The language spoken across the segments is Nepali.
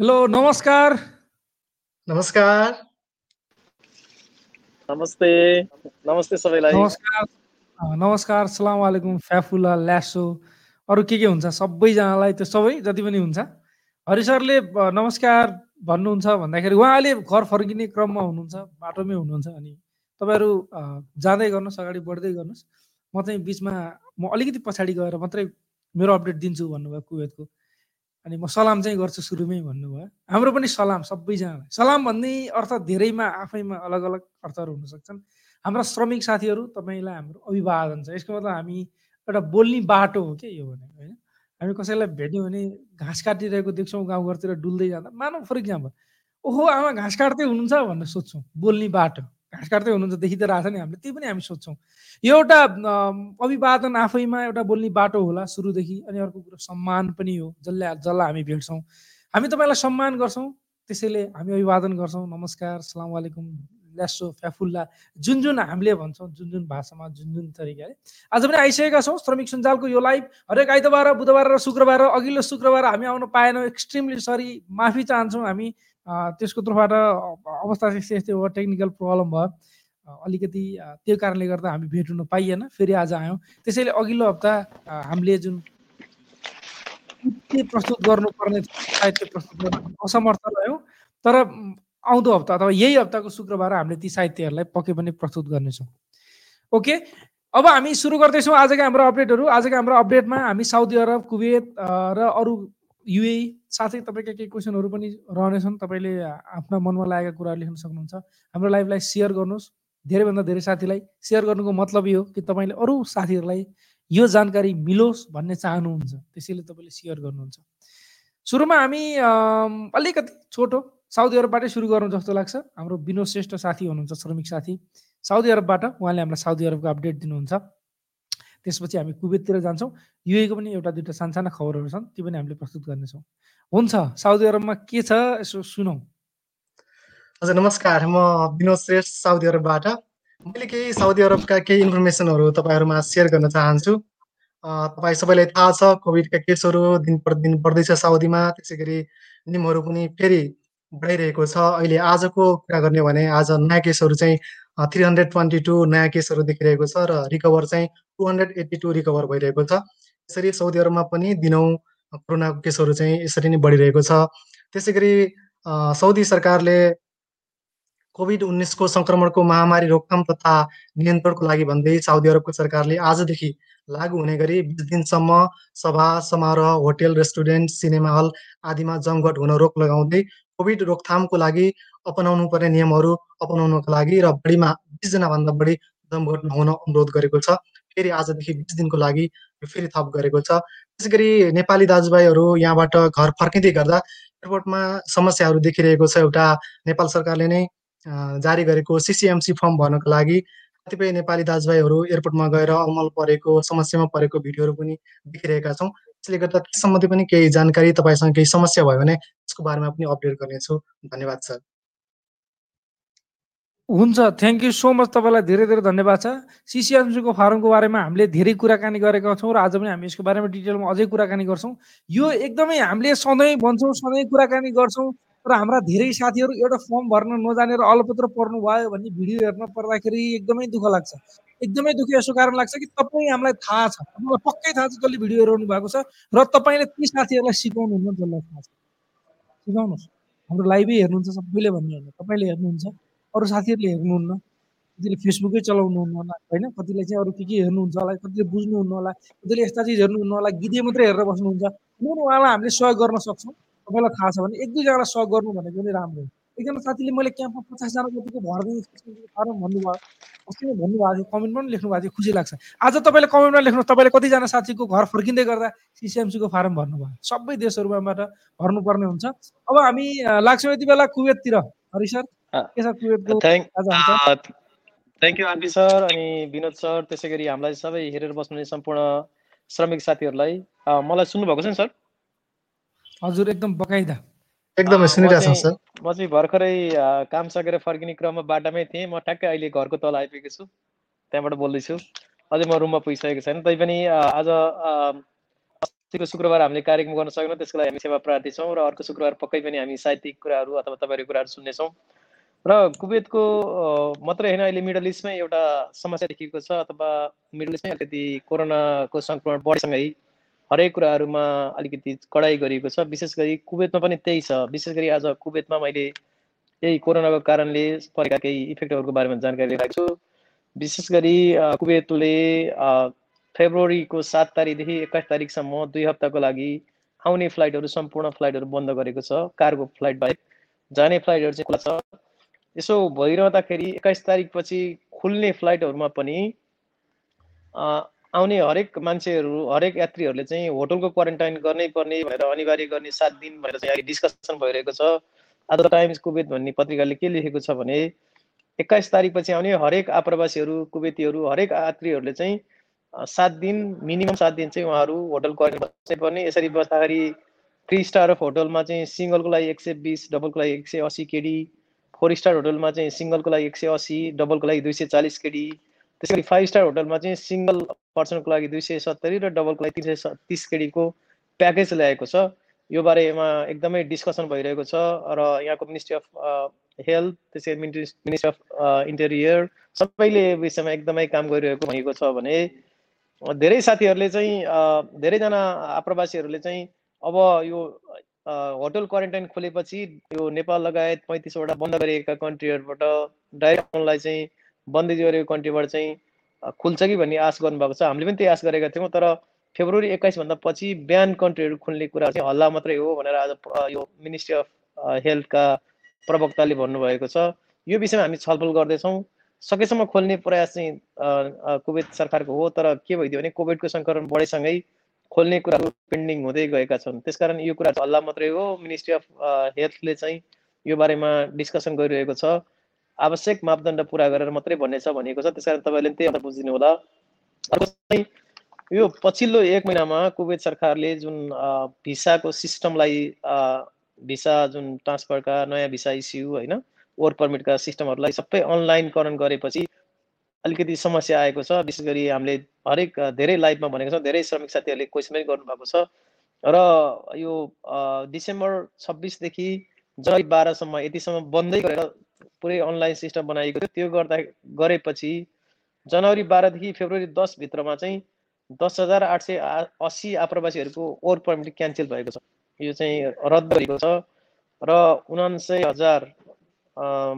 हेलो नमस्कार। नमस्कार। नमस्ते। नमस्ते सबैलाई। नमस्कार। नमस्कार सलाम वालेकुम फ्याफुला ल्यासो अरू के के हुन्छ? सबैजनालाई त्यो सबै जति पनि हुन्छ। हरि सरले नमस्कार भन्नुहुन्छ भन्दाखेरि उहाँले घर फर्किने क्रममा हुनुहुन्छ बाटोमै हुनुहुन्छ अनि तपाईँहरू जाँदै गर्नुहोस् अगाडि बढ्दै गर्नुहोस्। म चाहिँ बिचमा म अलिकति पछाडि गएर मात्रै मेरो अपडेट दिन्छु भन्नुभयो कुवेतको। अनि म सलाम चाहिँ गर्छु सुरुमै भन्नुभयो। हाम्रो पनि सलाम सबैजनालाई। सलाम भन्ने अर्थ धेरैमा आफैमा अलग अलग अर्थहरू हुन सक्छन् हाम्रा श्रमिक साथीहरू तपाईँलाई हाम्रो अभिवादन छ। यसको मतलब हामी एउटा बोल्ने बाटो हो क्या यो भने होइन? हामी कसैलाई भेट्यौँ भने घाँस काटिरहेको देख्छौँ गाउँघरतिर डुल्दै जाँदा। मानौँ फर इक्जाम्पल ओहो आमा घाँस काट्दै हुनुहुन्छ भनेर सोध्छौँ। बोल्ने बाटो। घाँस काट्दै हुनुहुन्छ देखि त रहेछ नि हामीले त्यही पनि हामी सोध्छौँ। यो एउटा अभिवादन आफैमा एउटा बोल्ने बाटो होला सुरुदेखि अनि अर्को कुरो सम्मान पनि हो जसले जसलाई हामी भेट्छौँ। हामी तपाईँलाई सम्मान गर्छौँ त्यसैले हामी अभिवादन गर्छौँ। नमस्कार सलाम वालेकुम ल्यासो फ्याफुल्ला। जुन जुन हामीले भन्छौँ जुन जुन भाषामा जुन जुन तरिकाले। आज पनि आइसकेका छौँ श्रमिक सञ्जालको यो लाइभ। हरेक आइतबार बुधबार र शुक्रबार अघिल्लो शुक्रबार हामी आउन पाएनौँ एक्सट्रिमली सरी माफी चाहन्छौँ हामी। त्यसको तर्फबाट अवस्था यस्तै हो टेक्निकल प्रब्लम भयो। अलिकति त्यो कारणले गर्दा हामी भेट हुन पाइएन फेरि आज आयौँ। त्यसैले अघिल्लो हप्ता हामीले जुन प्रस्तुत गर्नुपर्ने साहित्य प्रस्तुत गर्न असमर्थ रह्यौँ। तर आउँदो हप्ता अथवा यही हप्ताको शुक्रबार हामीले ती साहित्यहरूलाई पक्कै पनि प्रस्तुत गर्नेछौँ। ओके? अब हामी सुरु गर्दैछौँ आजका हाम्रो अपडेटहरू आजका हाम्रो अपडेटमा हामी साउदी अरब कुवेत र अरू युए साथै तपाईँका केही क्वेसनहरू पनि रहनेछन् तपाईँले आफ्ना मनमा लागेका कुराहरू लेख्न सक्नुहुन्छ। हाम्रो लाइभलाई सेयर गर्नुहोस्। धेरैभन्दा धेरै साथीलाई सेयर गर्नुको मतलब यो कि तपाईँले अरू साथीहरूलाई यो जानकारी मिलोस् भन्ने चाहनुहुन्छ त्यसैले तपाईँले सेयर गर्नुहुन्छ। सुरुमा हामी अलिकति छोटो साउदी अरबबाटै सुरु गरौँ जस्तो लाग्छ। हाम्रो विनोद श्रेष्ठ साथी हुनुहुन्छ श्रमिक साथी। साउदी अरबबाट उहाँले हामीलाई साउदी अरबको अपडेट दिनुहुन्छ। त्यसपछि हामी कुवेततिर जान्छौँ। युएको पनि एउटा दुइटा सानसाना खबरहरू छन् ती पनि हामीले प्रस्तुत गर्नेछौँ। हुन्छ साउदी अरबमा के छ यसो सुनौ। हजुर नमस्कार म विनोद श्रेष्ठ साउदी अरबबाट। मैले केही साउदी अरबका केही इन्फर्मेसनहरू तपाईँहरूमा सेयर गर्न चाहन्छु। तपाईँ सबैलाई थाहा छ कोभिडका केसहरू दिन प्रतिदिन बढ्दैछ साउदीमा। त्यसै गरी नियमहरू पनि फेरि बढाइरहेको छ। अहिले आजको कुरा गर्ने भने आज नयाँ केसहरू चाहिँ थ्री हन्ड्रेड ट्वेन्टी टू नयाँ केसहरू देखिरहेको छ र रिकभर चाहिँ two hundred eighty two recover भइरहेको छ। यसरी साउदी अरबमा पनि दिनौँ कोरोनाको केसहरू चाहिँ यसरी नै बढिरहेको छ। त्यसै गरी साउदी सरकारले कोभिड उन्नाइसको सङ्क्रमणको महामारी रोकथाम तथा नियन्त्रणको लागि भन्दै साउदी अरबको सरकारले आजदेखि लागू हुने गरी बिस दिनसम्म सभा समारोह होटेल रेस्टुरेन्ट सिनेमा हल आदिमा जमघट हुन रोक लगाउँदै कोभिड रोकथामको लागि अपनाउनु पर्ने नियमहरू अपनाउनको लागि र बढीमा बिसजनाभन्दा बढी जमघट नहुन अनुरोध गरेको छ। फेरि आजदेखि बिस दिनको लागि फेरि थप गरेको छ। त्यसै गरी नेपाली दाजुभाइहरू यहाँबाट घर फर्किँदै गर्दा एयरपोर्टमा समस्याहरू देखिरहेको छ। एउटा नेपाल सरकारले नै जारी गरेको सिसिएमसी फर्म भर्नको लागि कतिपय नेपाली दाजुभाइहरू एयरपोर्टमा गएर अमल परेको समस्यामा परेको भिडियोहरू पनि देखिरहेका छौँ। त्यसले गर्दा त्यस सम्बन्धी पनि केही जानकारी तपाईँसँग केही समस्या भयो भने त्यसको बारेमा पनि अपडेट गर्नेछु। धन्यवाद सर। हुन्छ थ्याङ्क यू सो मच तपाईँलाई धेरै धेरै धन्यवाद छ सिसिएमसीको फारमको बारेमा हामीले धेरै कुराकानी गरेका छौँ र आज पनि हामी यसको बारेमा डिटेलमा अझै कुराकानी गर्छौँ। यो एकदमै हामीले सधैँ भन्छौँ सधैँ कुराकानी गर्छौँ र हाम्रा धेरै साथीहरू एउटा फर्म भर्न नजानेर अलपत्र पर्नु भयो भन्ने भिडियो हेर्न पर्दाखेरि एकदमै दुःख लाग्छ। एकदमै दुःख यसो कारण लाग्छ कि तपाईँ हामीलाई थाहा छ। तपाईँलाई पक्कै थाहा छ जसले भिडियो हेराउनु भएको छ र तपाईँले ती साथीहरूलाई सिकाउनुहुन्न जसलाई थाहा छ। सिकाउनुहोस्। हाम्रो लाइभै हेर्नुहुन्छ सबैले भन्ने होइन तपाईँले हेर्नुहुन्छ अरू साथीहरूले हेर्नुहुन्न। कतिले फेसबुकै चलाउनुहुन्न होला होइन? कतिले चाहिँ अरू के के हेर्नुहुन्छ होला कतिले बुझ्नुहुन्न होला कतिले यस्ता चिज हेर्नुहुन्न होला गीतै मात्रै हेरेर बस्नुहुन्छ। उहाँलाई हामीले सहयोग गर्न सक्छौँ। तपाईँलाई थाहा छ भने एक दुईजनालाई सहयोग गर्नु भनेको पनि राम्रो हो। एकजना साथीले मैले क्याम्पमा पचासजना जतिको भरिदिनु फारम भन्नुभयो। अस्ति नै भन्नुभएको थियो कमेन्ट पनि लेख्नु भएको थियो खुसी लाग्छ। आज तपाईँले कमेन्टमा लेख्नुहोस् तपाईँले कतिजना साथीको घर फर्किँदै गर्दा सिसिएमसीको फारम भर्नुभयो सबै देशहरूबाट भर्नुपर्ने हुन्छ। अब हामी लाग्छौँ यति बेला कुवेततिर। हरि सर के छ कुवेतको थ्याङ्क यू आरपी सर अनि विनोद सर। त्यसै गरी हामीलाई सबै हेरेर बस्नुहुने सम्पूर्ण श्रमिक साथीहरूलाई। मलाई सुन्नुभएको छ नि सर? हजुर एकदम बकाइदा। एकदमै सुनिरहेको सर। म चाहिँ भर्खरै काम सकेर फर्किने क्रममा बाटामै थिएँ। म ठ्याक्कै अहिले घरको तल आइपुगेको छु। त्यहाँबाट बोल्दैछु। अझै म रुममा पुगिसकेको छैन। तैपनि आज अस्तिको शुक्रबार हामीले कार्यक्रम गर्न सकेनौँ त्यसको लागि हामी सेवा प्रार्थी छौँ र अर्को शुक्रबार पक्कै पनि हामी साहित्यिक कुराहरू अथवा तपाईँहरूको कुराहरू सुन्नेछौँ। र कुवेतको मात्रै होइन अहिले मिडल इस्टमै एउटा समस्या देखिएको छ अथवा मिडल इस्टमै अलिकति कोरोनाको सङ्क्रमण बढेसँगै हरेक कुराहरूमा अलिकति कडाइ गरिएको छ। विशेष गरी कुवेतमा पनि त्यही छ। विशेष गरी आज कुवेतमा मैले यही कोरोनाको कारणले परेका केही इफेक्टहरूको बारेमा जानकारी लिइरहेको छु। विशेष गरी कुवेतले फेब्रुअरीको सात तारिकदेखि एक्काइस तारिकसम्म दुई हप्ताको लागि आउने फ्लाइटहरू सम्पूर्ण फ्लाइटहरू बन्द गरेको छ। कार्गो फ्लाइट बाहेक जाने फ्लाइटहरू चाहिँ खुला छ। यसो भइरहँदाखेरि एक्काइस तारिकपछि खुल्ने फ्लाइटहरूमा पनि आउने हरेक मान्छेहरू हरेक यात्रीहरूले चाहिँ होटलको क्वारेन्टाइन गर्नै पर्ने भनेर अनिवार्य गर्ने सात दिन भनेर चाहिँ अहिले डिस्कसन भइरहेको छ। आज टाइम्स कुवेत भन्ने पत्रिकाले के लेखेको छ भने एक्काइस तारिकपछि आउने हरेक आप्रवासीहरू कुवेतीहरू हरेक यात्रीहरूले चाहिँ सात दिन मिनिमम सात दिन चाहिँ उहाँहरू होटल क्वारेन्टाइन बस्नै पर्ने यसरी बस्दाखेरि थ्री स्टार अफ होटलमा चाहिँ सिङ्गलको लागि एक सय बिस डबलको लागि एक सय असी केडी फोर स्टार होटलमा चाहिँ सिङ्गलको लागि एक सय असी डबलको लागि दुई सय चालिस केडी त्यसै गरी फाइभ स्टार होटलमा चाहिँ सिङ्गल पर्सनको लागि दुई सय सत्तरी र डबलको लागि तिन सय तिस केडीको प्याकेज ल्याएको छ। यो बारेमा एकदमै डिस्कसन भइरहेको छ र यहाँको मिनिस्ट्री अफ हेल्थ त्यसै मिनिस्ट्री अफ इन्टेरियर सबैले विषयमा एकदमै काम गरिरहेको भनेको छ भने धेरै साथीहरूले चाहिँ धेरैजना आप्रवासीहरूले चाहिँ अब यो होटल क्वारेन्टाइन खोलेपछि यो नेपाल लगायत पैँतिसवटा बन्द गरिएका कन्ट्रीहरूबाट डाइरेक्ट चाहिँ बन्दी गरेको कन्ट्रीबाट चाहिँ खुल्छ कि भन्ने आश गर्नुभएको छ। हामीले पनि त्यही आश गरेका थियौँ तर फेब्रुअरी एक्काइसभन्दा पछि बिहान कन्ट्रीहरू खुल्ने कुरा चाहिँ हल्ला मात्रै हो भनेर आज यो मिनिस्ट्री अफ हेल्थका प्रवक्ताले भन्नुभएको छ। यो विषयमा हामी छलफल गर्दैछौँ। सकेसम्म खोल्ने प्रयास चाहिँ कोभिड सरकारको हो तर के भइदियो भने कोभिडको सङ्क्रमण बढेसँगै खोल्ने कुराहरू पेन्डिङ हुँदै गएका छन्। त्यसकारण यो कुरा हल्ला मात्रै हो। मिनिस्ट्री अफ हेल्थले चाहिँ यो बारेमा डिस्कसन गरिरहेको छ। आवश्यक मापदण्ड पुरा गरेर मात्रै भन्ने छ भनेको छ। त्यसकारण तपाईँले त्यही अन्त बुझिदिनु होला। यो पछिल्लो एक महिनामा कुवेत सरकारले जुन भिसाको सिस्टमलाई भिसा जुन ट्रान्सफरका नयाँ भिसा इस्यु होइन वर्क पर्मिटका सिस्टमहरूलाई सबै अनलाइनकरण गरेपछि अलिकति समस्या आएको छ। विशेष गरी हामीले हरेक धेरै लाइभमा भनेको छौँ धेरै श्रमिक साथीहरूले क्वेसन गर्नुभएको छ। र यो डिसेम्बर छब्बिसदेखि जनवरी बाह्रसम्म यतिसम्म बन्दै गरेर पुरै अनलाइन सिस्टम बनाइएको थियो। त्यो गर्दा गरेपछि जनवरी बाह्रदेखि फेब्रुअरी दसभित्रमा चाहिँ दस हजार आठ सय अस्सी आप्रवासीहरूको वर्क पर्मिट क्यान्सल भएको छ। यो चाहिँ रद्द गरेको छ र उनान्सय हजार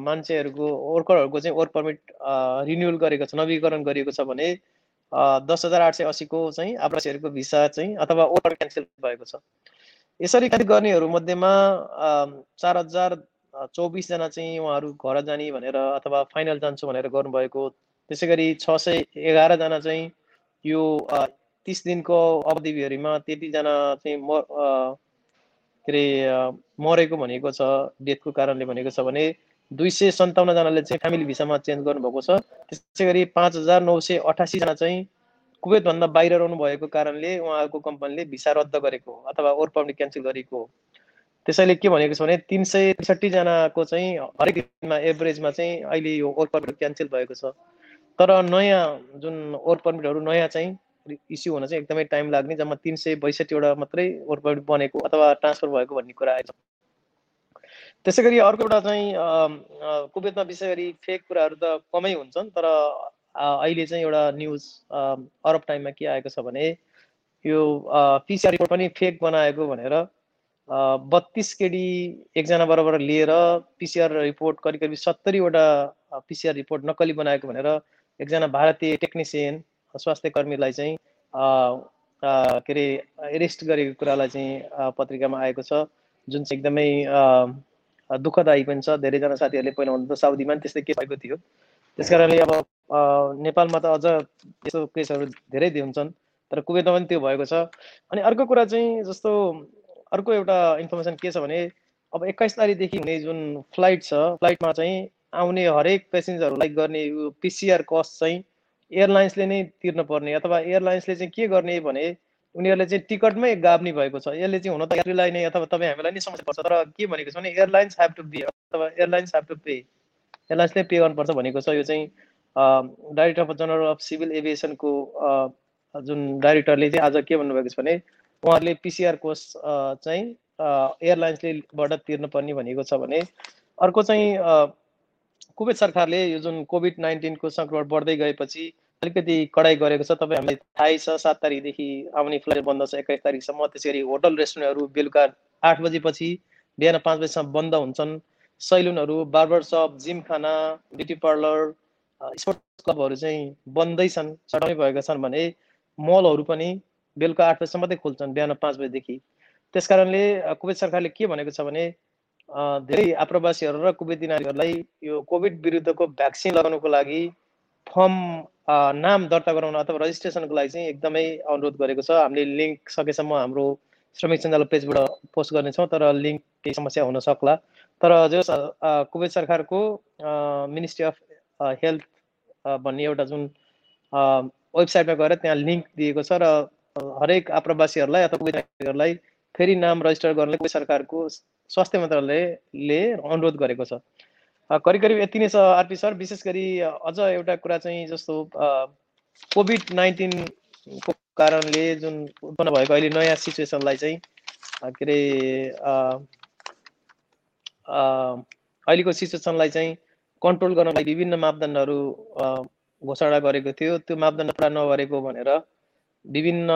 मान्छेहरूको वर्करहरूको चाहिँ वर्क पर्मिट रिन्युअल गरेको छ नवीकरण गरिएको छ भने दस हजार आठ सय असीको चाहिँ आवासीहरूको भिसा चाहिँ अथवा वर्कर क्यान्सल भएको छ। यसरी क्यान्सल गर्नेहरू मध्येमा चार हजार चौबिसजना चाहिँ उहाँहरू घर जाने भनेर अथवा फाइनल जान्छु भनेर गर्नुभएको। त्यसै गरी छ सय एघारजना चाहिँ यो तिस दिनको अवधिभरिमा त्यतिजना चाहिँ म के अरे मरेको भनेको छ डेथको कारणले भनेको छ भने दुई सय सन्ताउन्नजनाले चाहिँ फ्यामिली भिसामा चेन्ज गर्नुभएको छ। त्यसै गरी पाँच हजार नौ सय अठासीजना चाहिँ कुवेतभन्दा बाहिर रहनु भएको कारणले उहाँहरूको कम्पनीले भिसा रद्द गरेको अथवा वर्क पर्मिट क्यान्सल गरेको त्यसैले के भनेको छ भने तिन सय त्रिसठीजनाको चाहिँ हरेक दिनमा एभरेजमा चाहिँ अहिले यो वर्क पर्मिट क्यान्सल भएको छ। तर नयाँ जुन वर्क पर्मिटहरू नयाँ चाहिँ इस्यु हुन चाहिँ एकदमै टाइम लाग्ने जम्मा तिन सय बैसठीवटा मात्रै वर्क पर्मिट बनेको अथवा ट्रान्सफर भएको भन्ने कुरा आएको छ त्यसै गरी अर्को एउटा चाहिँ कुवेतमा विशेष गरी फेक कुराहरू त कमै हुन्छन् तर अहिले चाहिँ एउटा न्युज अरब टाइममा के आएको छ भने यो पिसिआर रिपोर्ट पनि फेक बनाएको भनेर बत्तिस केडी एकजना बराबर लिएर पिसिआर रिपोर्ट करिब करिब सत्तरीवटा पिसिआर रिपोर्ट नक्कली बनाएको भनेर एकजना भारतीय टेक्निसियन स्वास्थ्य कर्मीलाई चाहिँ के अरे एरेस्ट गरेको कुरालाई चाहिँ पत्रिकामा आएको छ जुन चाहिँ एकदमै दुःखदायी पनि छ। धेरैजना साथीहरूले पहिला भन्दा साउदीमा पनि त्यस्तै केस भएको थियो। त्यस कारणले अब नेपालमा त अझ यस्तो केसहरू धेरै हुन्छन् तर कुवेतमा पनि त्यो भएको छ। अनि अर्को कुरा चाहिँ जस्तो अर्को एउटा इन्फर्मेसन के छ भने अब एक्काइस तारिकदेखि हुने जुन फ्लाइट छ फ्लाइटमा चाहिँ आउने हरेक पेसेन्जरहरूलाई गर्ने यो पिसिआर कस्ट चाहिँ एयरलाइन्सले नै तिर्न पर्ने अथवा एयरलाइन्सले चाहिँ के गर्ने भने उनीहरूले चाहिँ टिकटमै गाब्ने भएको छ। यसले चाहिँ हुन त यात्रीलाई नै अथवा तपाईँ हामीलाई नै समस्या पर्छ तर के भनेको छ भने एयरलाइन्स हेभ टु बी अथवा एयरलाइन्स हेभ टु पे एयरलाइन्सले पे गर्नुपर्छ भनेको छ। यो चाहिँ director of general of civil एभिएसनको जुन डाइरेक्टरले चाहिँ आज के भन्नुभएको छ भने उहाँहरूले पिसिआर कोस्ट चाहिँ एयरलाइन्सलेबाट तिर्नुपर्ने भनेको छ भने अर्को चाहिँ कुवेत सरकारले यो जुन कोभिड नाइन्टिनको सङ्क्रमण बढ्दै गएपछि अलिकति कडाइ गरेको छ। तपाईँ हामीलाई थाहै छ सात तारिकदेखि आउने फ्लाइट बन्द छ एक्काइस तारिकसम्म त्यसै गरी होटल रेस्टुरेन्टहरू बेलुका आठ बजेपछि बिहान पाँच बजीसम्म बन्द हुन्छन्। सैलुनहरू बार्बर सप जिम खाना ब्युटी पार्लर स्पोर्ट्स क्लबहरू चाहिँ बन्दै छन् भएका छन् भने मलहरू पनि बेलुका आठ बजीसम्म मात्रै खोल्छन् बिहान पाँच बजीदेखि। त्यस कारणले कुवेत सरकारले के भनेको छ भने धेरै आप्रवासीहरू र कुवेती नागरिकहरूलाई यो कोभिड विरुद्धको भ्याक्सिन लगाउनुको लागि फर्म नाम दर्ता गराउन अथवा रजिस्ट्रेसनको लागि चाहिँ एकदमै अनुरोध गरेको छ। हामीले लिङ्क सकेसम्म हाम्रो श्रमिक सञ्जाल पेजबाट पोस्ट गर्नेछौँ तर लिङ्क केही समस्या हुन सक्ला। तर जो कुवेत सरकारको मिनिस्ट्री अफ हेल्थ भन्ने एउटा जुन वेबसाइटमा गएर त्यहाँ लिङ्क दिएको छ र हरेक आप्रवासीहरूलाई अथवा कुवेतहरूलाई फेरि नाम रजिस्टर गर्नलाई कुवेत सरकारको स्वास्थ्य मन्त्रालयले अनुरोध गरेको छ। करिब करिब यति नै छ आरपी सर। विशेष गरी अझ एउटा कुरा चाहिँ जस्तो कोभिड नाइन्टिनको कारणले जुन उत्पन्न भएको अहिले नयाँ सिचुएसनलाई चाहिँ के अरे अहिलेको सिचुएसनलाई चाहिँ कन्ट्रोल गर्नलाई विभिन्न मापदण्डहरू घोषणा गरेको थियो। त्यो मापदण्ड पुरा नगरेको भनेर विभिन्न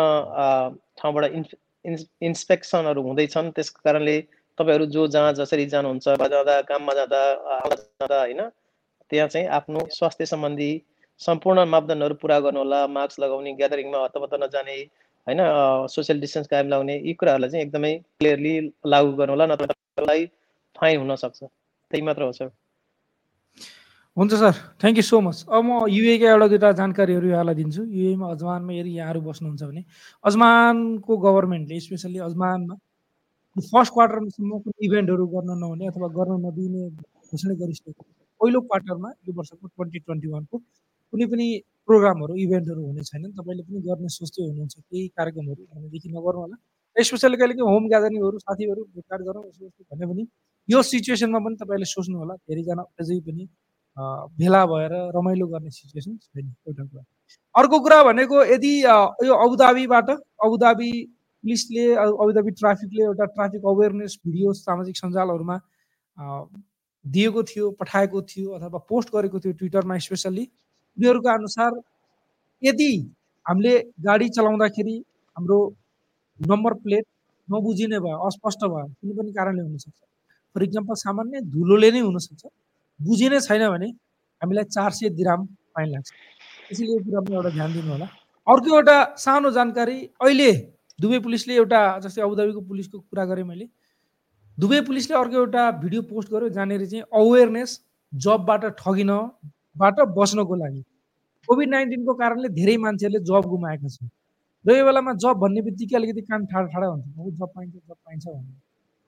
ठाउँबाट इन्स इन्सपेक्सनहरू हुँदैछन्। त्यस कारणले तपाईँहरू जो जहाँ जसरी जानुहुन्छ जाँदा काममा जाँदा जाँदा होइन त्यहाँ चाहिँ आफ्नो स्वास्थ्य सम्बन्धी सम्पूर्ण मापदण्डहरू पुरा गर्नुहोला मास्क लगाउने ग्यादरिङमा हतपत्त नजाने होइन सोसियल डिस्टेन्स कायम लगाउने यी कुराहरूलाई चाहिँ एकदमै क्लियरली लागू गर्नुहोला नत्र फाइन हुनसक्छ त्यही मात्र हो सर। हुन्छ sir thank you so much अब म युएका एउटा दुइटा जानकारीहरू यहाँलाई दिन्छु। युएमा अजमानमा यदि यहाँहरू बस्नुहुन्छ भने अजमानको गभर्मेन्टले स्पेसल्ली अजमानमा फर्स्ट क्वार्टरसम्म कुनै इभेन्टहरू गर्न नहुने अथवा गर्न नदिने घोषणा गरिसकेको पहिलो क्वार्टरमा यो वर्षको ट्वेन्टी ट्वेन्टी वानको कुनै पनि प्रोग्रामहरू इभेन्टहरू हुने छैनन्। तपाईँले पनि गर्ने सोच्दै हुनुहुन्छ केही कार्यक्रमहरू भनेदेखि नगर्नु होला। स्पेसल्ली कहिले काहीँ होम ग्यादरिङहरू साथीहरू भेटघाट गरौँ भने पनि यो सिचुएसनमा पनि तपाईँले सोच्नु होला। धेरैजना अझै पनि भेला भएर रमाइलो गर्ने सिचुएसन छैन एउटा कुरा। अर्को कुरा भनेको यदि यो अबुधाबीबाट अबुधाबी पुलिसले अबुधाबी ट्राफिकले एउटा ट्राफिक अवेरनेस भिडियो सामाजिक सञ्जालहरूमा दिएको थियो पठाएको थियो अथवा पोस्ट गरेको थियो ट्विटरमा स्पेसल्ली उनीहरूको अनुसार यदि हामीले गाडी चलाउँदाखेरि हाम्रो नम्बर प्लेट नबुझिने भयो अस्पष्ट भयो कुनै पनि कारणले हुनसक्छ। फर इक्जाम्पल सामान्य धुलोले नै हुनसक्छ। बुझिनै छैन भने हामीलाई चार सय दिराम फाइन लाग्छ। त्यसैले यो कुरामा एउटा ध्यान दिनु होला। अर्को एउटा सानो जानकारी अहिले दुबई पुलिसले एउटा जस्तै अबुधाबीको पुलिसको कुरा गरेँ मैले। दुबई पुलिसले अर्को एउटा भिडियो पोस्ट गर्यो जहाँनिर चाहिँ अवेरनेस जबबाट ठगिनबाट बस्नको लागि। कोभिड नाइन्टिनको कारणले धेरै मान्छेहरूले जब गुमाएका छन्। र यो बेलामा जब भन्ने बित्तिकै अलिकति कान ठाडा ठाडा हुन्छ जब पाइन्छ जब पाइन्छ भन्ने।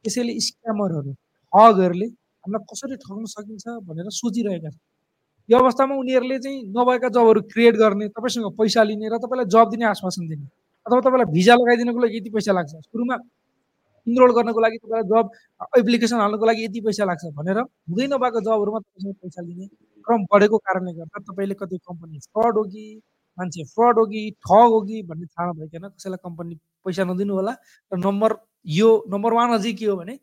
त्यसैले स्क्यामरहरू ठगहरूले हामीलाई कसरी ठग्न सकिन्छ भनेर सोचिरहेका छन् यो अवस्थामा उनीहरूले चाहिँ नभएका जबहरू क्रिएट गर्ने तपाईँसँग पैसा लिने र तपाईँलाई जब दिने आश्वासन दिने अथवा तपाईँलाई भिजा लगाइदिनुको लागि यति पैसा लाग्छ। सुरुमा इनरोल गर्नको लागि तपाईँलाई जब एप्लिकेसन हाल्नुको लागि यति पैसा लाग्छ भनेर हुँदै नभएको जबहरूमा तपाईँसँग पैसा लिने क्रम बढेको कारणले गर्दा तपाईँले कति कम्पनी फ्रड हो कि मान्छे फ्रड हो कि ठग हो कि भन्ने थाहा नभइकन कसैलाई कम्पनी पैसा नदिनु होला र नम्बर यो नम्बर वान अझै के हो भने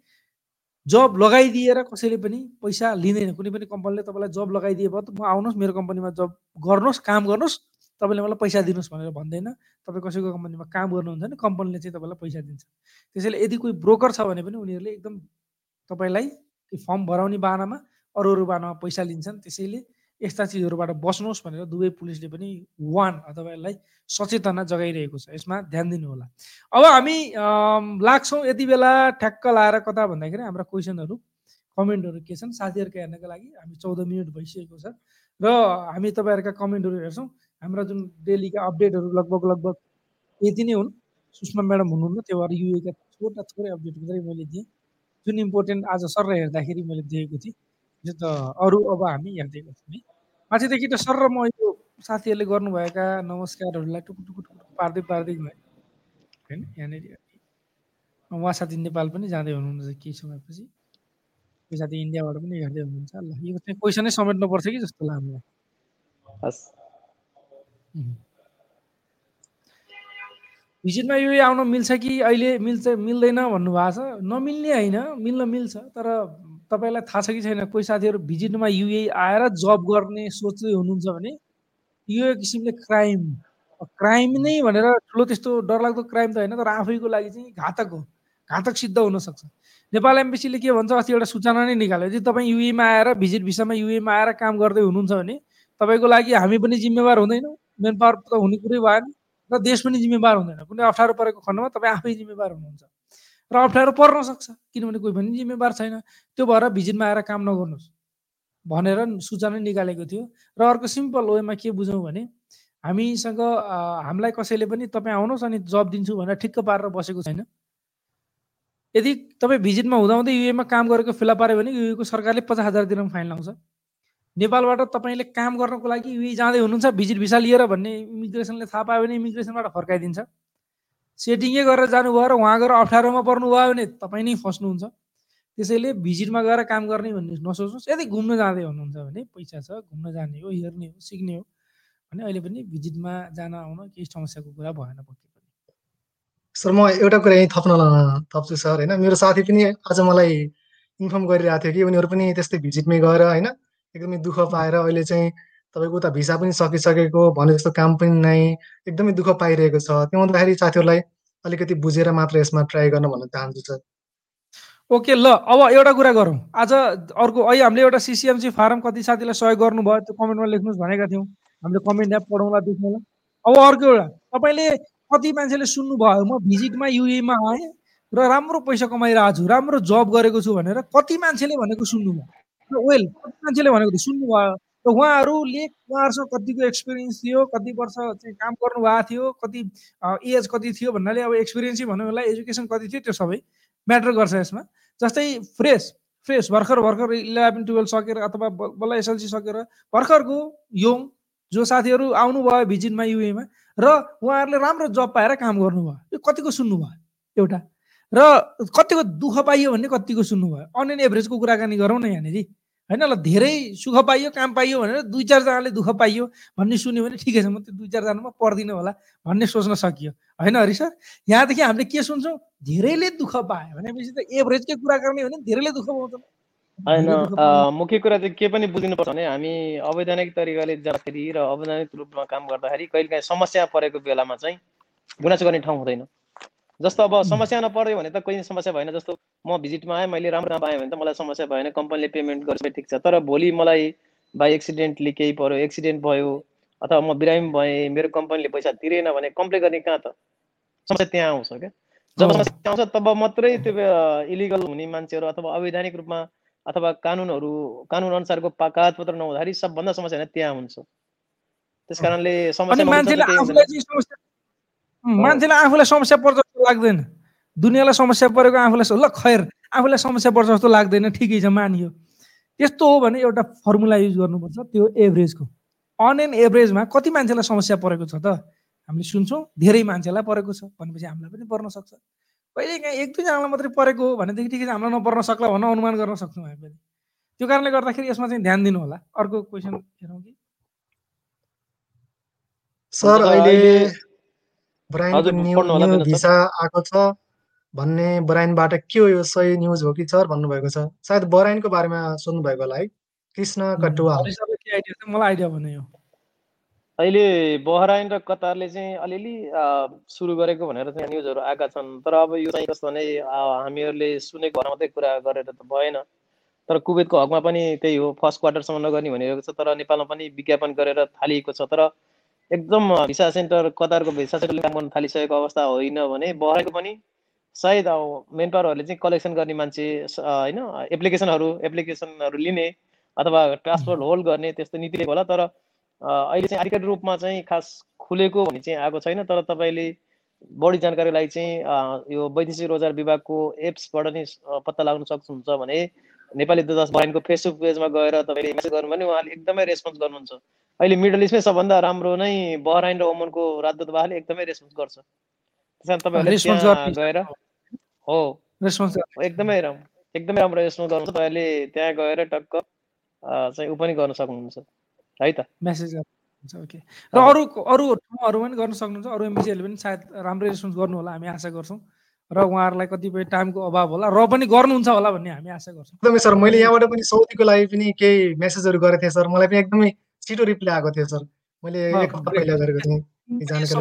जब लगाइदिएर कसैले पनि पैसा लिँदैन। कुनै पनि कम्पनीले तपाईँलाई जब लगाइदिए भयो त म आउनुहोस् मेरो कम्पनीमा जब गर्नुहोस् काम गर्नुहोस् तपाईँले मलाई पैसा दिनुहोस् भनेर भन्दैन। तपाईँ कसैको कम्पनीमा काम गर्नुहुन्छ भने कम्पनीले चाहिँ तपाईँलाई पैसा दिन्छ। त्यसैले यदि कोही ब्रोकर छ भने पनि उनीहरूले एकदम तपाईँलाई फर्म भराउने बाहनामा अरू अरू बाहनामा पैसा लिन्छन्। त्यसैले यस्ता चिजहरूबाट बस्नुहोस् भनेर दुवै पुलिसले पनि वान अथवा यसलाई सचेतना जगाइरहेको छ। यसमा ध्यान दिनु होला अब हामी लाग्छौँ यति बेला ठ्याक्क लाएर कता भन्दाखेरि हाम्रा क्वेसनहरू कमेन्टहरू के छन्? साथीहरूका हेर्नका लागि हामी चौध मिनट भइसकेको छ र हामी तपाईँहरूका कमेन्टहरू हेर्छौँ। हाम्रा जुन डेलीका अपडेटहरू लगभग लगभग यति नै हुन्। सुषमा म्याडम हुनुहुन्न त्यो भएर युएका छोटा थोरै अपडेट मात्रै मैले दिएँ। जुन इम्पोर्टेन्ट आज सर हेर्दाखेरि मैले देखेको थिएँ। यो त अरू अब हामी हेर्दै गर्छौँ है। माथिदेखि त सर र म यो साथीहरूले गर्नुभएका नमस्कारहरूलाई टुकु टुकु टुकु पार्दै पार्दै गएँ। होइन? यहाँनिर उहाँ साथी नेपाल पनि जाँदै हुनुहुन्छ केही समयपछि। कोही साथी इन्डियाबाट पनि हेर्दै हुनुहुन्छ। ल यो चाहिँ क्वेसनै समेट्नु पर्छ कि जस्तो लाग्छ हामीलाई भिजिटमा युए आउन मिल्छ कि अहिले मिल्छ मिल्दैन भन्नुभएको छ? नमिल्ने होइन मिल्न मिल्छ तर तपाईँलाई थाहा छ कि छैन कोही साथीहरू भिजिटमा युए आएर जब गर्ने सोच्दै हुनुहुन्छ भने यो किसिमले क्राइम क्राइम नै भनेर ठुलो त्यस्तो डरलाग्दो क्राइम त होइन तर आफैको लागि चाहिँ घातक हो घातक सिद्ध हुनसक्छ नेपाल एम्बेसीले के भन्छ अस्ति एउटा सूचना नै निकाल्यो यदि तपाईँ युएमा आएर भिजिट भिसामा युएमा आएर काम गर्दै हुनुहुन्छ भने तपाईँको लागि हामी पनि जिम्मेवार हुँदैनौँ मेन पावर त हुने कुरै भएन र देश पनि जिम्मेवार हुँदैन कुनै अप्ठ्यारो परेको खण्डमा तपाईँ आफै जिम्मेवार हुनुहुन्छ। र अप्ठ्यारो पर्न सक्छ। किनभने कोही पनि जिम्मेवार छैन। त्यो भएर भिजिटमा आएर काम नगर्नुहोस् भनेर सूचना निकालेको थियो। र अर्को सिम्पल वेमा के बुझौँ भने हामीसँग हामीलाई कसैले पनि तपाईँ आउनुहोस् अनि जब दिन्छु भनेर ठिक्क पारेर बसेको छैन। यदि तपाईँ भिजिटमा हुँदाहुँदै युएमा काम गरेको फेला पाऱ्यो भने युएको सरकारले पचास हजार दिन फाइन लाउँछ नेपालबाट तपाईँले काम गर्नको लागि युए जाँदै हुनुहुन्छ भिजिट भिसा लिएर भन्ने इमिग्रेसनले थाहा पायो भने इमिग्रेसनबाट फर्काइदिन्छ। सेटिङै गरेर जानुभयो र उहाँ गएर अप्ठ्यारोमा पर्नुभयो भने तपाईँ नै फस्नुहुन्छ। त्यसैले भिजिटमा गएर काम गर्ने भन्ने नसोच्नुहोस्। यदि घुम्न जाँदै हुनुहुन्छ भने पैसा छ घुम्न जाने हो हेर्ने हो सिक्ने हो भने अहिले पनि भिजिटमा जान आउन केही समस्याको कुरा भएन पक्कै पनि। सर म एउटा कुरा यहीँ थप्न थप्छु सर होइन? मेरो साथी पनि आज मलाई इन्फर्म गरिरहेको थियो कि उनीहरू पनि त्यस्तै भिजिटमै गएर होइन? एकदमै दुःख पाएर अहिले चाहिँ तपाईँको उता भिसा पनि सकिसकेको भने जस्तो काम पनि नै एकदमै दुःख पाइरहेको छ। त्यो हुँदाखेरि साथीहरूलाई अलिकति बुझेर मात्र यसमा ट्राई गर्न भन्न चाहन्छु सर। ओके ल अब एउटा कुरा गरौँ। आज अर्को अहिले हामीले एउटा सिसिएमसी फारम कति साथीलाई सहयोग गर्नुभयो त्यो कमेन्टमा लेख्नुहोस् भनेका थियौँ। हामीले कमेन्ट एप पढौँला देख्नुला अब अर्को एउटा तपाईँले कति मान्छेले सुन्नुभयो म भिजिटमा युएमा आएँ र राम्रो पैसा कमाइरहेको छु राम्रो जब गरेको छु भनेर कति मान्छेले भनेको सुन्नुभयो? वेल कति मान्छेले भनेको सुन्नुभयो। र उहाँहरूले उहाँहरूसँग कतिको एक्सपिरियन्स थियो कति वर्ष चाहिँ काम गर्नुभएको थियो कति एज कति थियो भन्नाले अब एक्सपिरियन्सै भनौँ यसलाई एजुकेसन कति थियो त्यो सबै म्याटर गर्छ यसमा। जस्तै फ्रेस फ्रेस भर्खर भर्खर इलेभेन टुवेल्भ सकेर अथवा बल्ल एसएलसी सकेर भर्खरको योङ जो साथीहरू आउनुभयो भिजिटमा युएमा र उहाँहरूले राम्रो जब पाएर काम गर्नुभयो यो कतिको सुन्नुभयो एउटा? र कतिको दुःख पाइयो भन्ने कतिको सुन्नुभयो? अन एन एभरेजको कुराकानी गरौँ न यहाँनिर। होइन ल धेरै सुख पाइयो काम पाइयो भनेर दुई चारजनाले दुःख पाइयो भन्ने सुन्यो भने ठिकै छ म त्यो दुई चारजनामा पर्दिनँ होला भन्ने सोच्न सकियो। होइन हरि सर? यहाँदेखि हामीले के सुन्छौँ? धेरैले दुःख पायो भनेपछि त एभरेजकै कुरा गर्ने भने धेरैले दुःख पाउँछ। होइन मुख्य कुरा चाहिँ के पनि बुझिनुपर्छ भने हामी अवैधानिक तरिकाले जाँदाखेरि र अवैधानिक रूपमा काम गर्दाखेरि कहिले काहीँ समस्या परेको बेलामा चाहिँ गुनासो गर्ने ठाउँ हुँदैन। जस्तो अब समस्या नपऱ्यो भने त कोही समस्या भएन जस्तो म भिजिटमा आएँ मैले राम्रो पाएँ भने त मलाई समस्या भएन कम्पनीले पेमेन्ट गर्छ ठिक छ। तर भोलि मलाई बाई एक्सिडेन्टली केही पऱ्यो एक्सिडेन्ट भयो अथवा म बिरामी भएँ मेरो कम्पनीले पैसा तिरेन भने कम्प्लेन गर्ने कहाँ त? समस्या त्यहाँ आउँछ क्या। जब समस्या आउँछ तब मात्रै त्यो इलिगल हुने मान्छेहरू अथवा अवैधानिक रूपमा अथवा कानुनहरू कानुन अनुसारको कागजपत्र नहुँदाखेरि सबभन्दा समस्या त्यहाँ हुन्छ। त्यस कारणले समस्या मान्छेलाई आफूलाई समस्या पर्छ लाग्दैन। दुनियाँलाई समस्या परेको आफूलाई ल खैर आफूलाई समस्या पर्छ जस्तो लाग्दैन ठिकै छ मानियो। त्यस्तो हो भने एउटा फर्मुला युज गर्नुपर्छ त्यो एभरेजको अन एन एभरेजमा कति मान्छेलाई समस्या परेको छ त? हामीले सुन्छौँ धेरै मान्छेलाई परेको छ भनेपछि हामीलाई पनि पर्न सक्छ। कहिले काहीँ एक दुईजनालाई मात्रै परेको हो भनेदेखि ठिकै छ हामीलाई नपर्न सक्ला भन्न अनुमान गर्न सक्छौँ हामी पनि। त्यो कारणले गर्दाखेरि यसमा चाहिँ ध्यान दिनु होला अर्को क्वेसन हेरौँ कि? सर अहिले ब्रायनको न्यु न्यु भिसा आएको छ भन्ने बराइनबाट के हो यो सही न्युज हो कि सर भन्नुभएको छ? सायद बराइनको बारेमा सोध्नुभएको होला है। कृष्ण कटुवा मलाई आइडिया भन्यो अहिले बहराइन र कतारले चाहिँ अलिअलि सुरु गरेको भनेर चाहिँ न्युजहरू आएका छन्। तर अब यो चाहिँ कस्तो भने हामीहरूले सुनेको भएर मात्रै कुरा गरेर त भएन। तर कुवेतको हकमा पनि त्यही हो। फर्स्ट क्वार्टरसम्म नगर्ने भनिरहेको छ। तर नेपालमा पनि विज्ञापन गरेर थालिएको छ। तर एकदम भिसा सेन्टर कतारको भिसा सेन्टरले काम गर्न थालिसकेको अवस्था होइन भने बहराइको पनि सायद अब मेन पावरहरूले चाहिँ कलेक्सन गर्ने मान्छे होइन एप्लिकेसनहरू एप्लिकेसनहरू लिने अथवा ट्रान्सपोर्ट होल्ड गर्ने त्यस्तो नीतिले होला तर अहिले चाहिँ आधिकारिक रूपमा चाहिँ खास खुलेको भन्ने चाहिँ आएको छैन तर तपाईँले बढी जानकारीको लागि चाहिँ यो वैदेशिक रोजगार विभागको एप्सबाट नै पत्ता लाग्न सक्नुहुन्छ भने नेपाली दूतावास बहिनीको फेसबुक पेजमा गएर तपाईँले मेसेज गर्नु भने उहाँले एकदमै रेस्पोन्स गर्नुहुन्छ। अहिले मिडल इस्टमै सबभन्दा राम्रो नै बहराइन र ओमनको राजदूतवासले एकदमै रेस्पोन्स गर्छ। त्यस कारण गएर हो। एकदमै राम्रो एकदमै राम्रो रेस्पोन्स गर्नुहुन्छ। तपाईँले त्यहाँ गएर टक्क चाहिँ ऊ पनि गर्न सक्नुहुन्छ। है त? मेसेज ओके र अरू अरू ठाउँहरूमा पनि गर्न सक्नुहुन्छ। अरू एमबिसीहरूले पनि सायद राम्रै रेस्पोन्स गर्नु होला हामी आशा गर्छौँ। र उहाँहरूलाई कतिपय टाइमको अभाव होला। र पनि गर्नुहुन्छ होला भन्ने हामी आशा गर्छौँ। एकदमै सर मैले यहाँबाट पनि सौदीको लागि पनि केही मेसेजहरू गरेको थिएँ सर। मलाई पनि एकदमै छिटो रिप्लाई आएको थियो सर। मैले एक हप्ता पहिला गरेको थिएँ।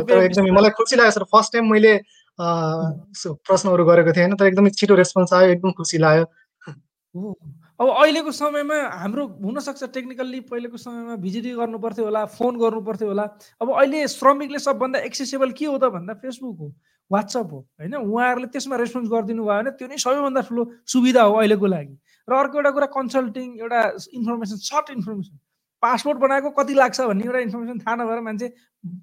तर एकदमै मलाई खुसी लाग्यो सर। फर्स्ट टाइम मैले प्रश्नहरू गरेको थिएँ होइन। तर एकदमै छिटो रेस्पोन्स आयो एकदम खुसी लाग्यो। अब अहिलेको समयमा हाम्रो हुनसक्छ टेक्निकल्ली पहिलेको समयमा भिजिट गर्नु पर्थ्यो होला फोन गर्नु पर्थ्यो होला। अब अहिले श्रमिकले सबभन्दा एक्सेसेबल के हो त भन्दा फेसबुक हो। वाट्सएप हो होइन? उहाँहरूले त्यसमा रेस्पोन्स गरिदिनु भयो भने त्यो नै सबैभन्दा ठुलो सुविधा हो अहिलेको लागि। र अर्को एउटा कुरा कन्सल्टिङ एउटा इन्फर्मेसन सर्ट इन्फर्मेसन पासपोर्ट बनाएको कति लाग्छ भन्ने एउटा इन्फर्मेसन थाहा नभएर मान्छे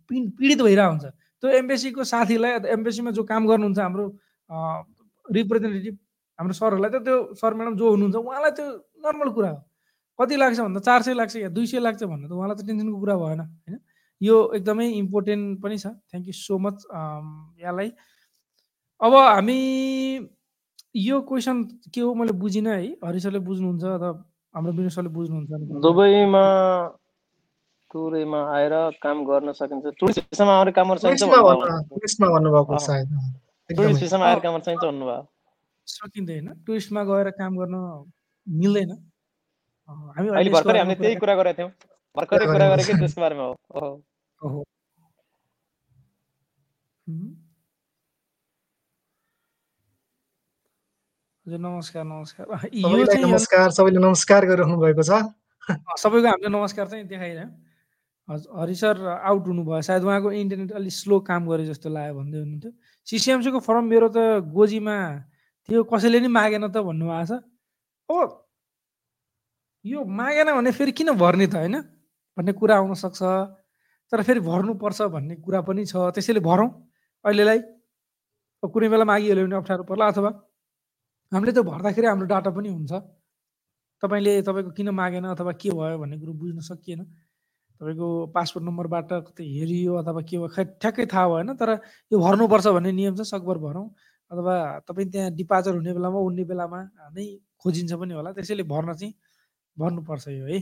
पीडित भइरहेको हुन्छ। त्यो एम्बेसीको साथीलाई एम्बेसीमा जो काम गर्नुहुन्छ हाम्रो रिप्रेजेन्टेटिभ हाम्रो सरहरूलाई त त्यो सर म्याडम जो हुनुहुन्छ उहाँलाई त्यो नर्मल कुरा हो। कति लाग्छ भन्दा चार सय लाग्छ या दुई सय लाग्छ भन्दा त उहाँलाई त टेन्सनको कुरा भएन होइन? यो एकदमै इम्पोर्टेन्ट पनि छ. थ्याङ्क यू सो मच यहाँलाई। अब हामी यो क्वेसन के हो मैले बुझिनँ है। हरि सरले बुझ्नुहुन्छ अथवा हाम्रो विनोद सरले बुझ्नुहुन्छ दुबईमा टुरमा आएर काम गर्न सकिन्छ। टुरिस्ट भिसामा आएर काम गर्न सकिन्छ टुरिस्टमा भन्नुभएको सायद। टुरिस्ट भिसामा आएर काम गर्न सकिन्छ भन्नुभयो सकिँदैन। टुरिस्टमा गएर काम गर्न मिल्दैन। हामी अहिले भर्खरै हामीले त्यही कुरा गरेका थियौँ। भर्खरै कुरा गरेकै त्यसको बारेमा हो। हजुर नमस्कार नमस्कार. यो चाहिँ नमस्कार सबैले नमस्कार गरिराख्नु भएको छ। सबैको हामीले नमस्कार चाहिँ देखाइरह्यो हजुर हरि सर आउट हुनुभयो। सायद उहाँको इन्टरनेट अलिक स्लो काम गरे जस्तो लाग्यो भन्दै हुनुहुन्थ्यो। सिसिएमसीको फर्म मेरो त गोजीमा त्यो कसैले नि मागेन त भन्नुभएको छ। हो यो मागेन भने फेरि किन भर्ने त होइन? भन्ने कुरा आउनसक्छ तर फेरि भर्नुपर्छ भन्ने कुरा पनि छ। त्यसैले भरौँ। अहिलेलाई कुनै बेला मागिहाल्यो भने अप्ठ्यारो पर्ला अथवा हामीले त्यो भर्दाखेरि हाम्रो डाटा पनि हुन्छ। तपाईँले तपाईँको किन मागेन अथवा के भयो भन्ने कुरो बुझ्न सकिएन। तपाईँको पासपोर्ट नम्बरबाट कतै हेरियो अथवा के भयो खै ठ्याक्कै थाहा भएन। तर यो भर्नुपर्छ भन्ने नियम छ सकभर भरौँ। अथवा तपाईँ त्यहाँ डिपाजर हुने बेलामा उड्ने बेलामा नै खोजिन्छ पनि होला। त्यसैले भर्न चाहिँ भर्नुपर्छ यो है।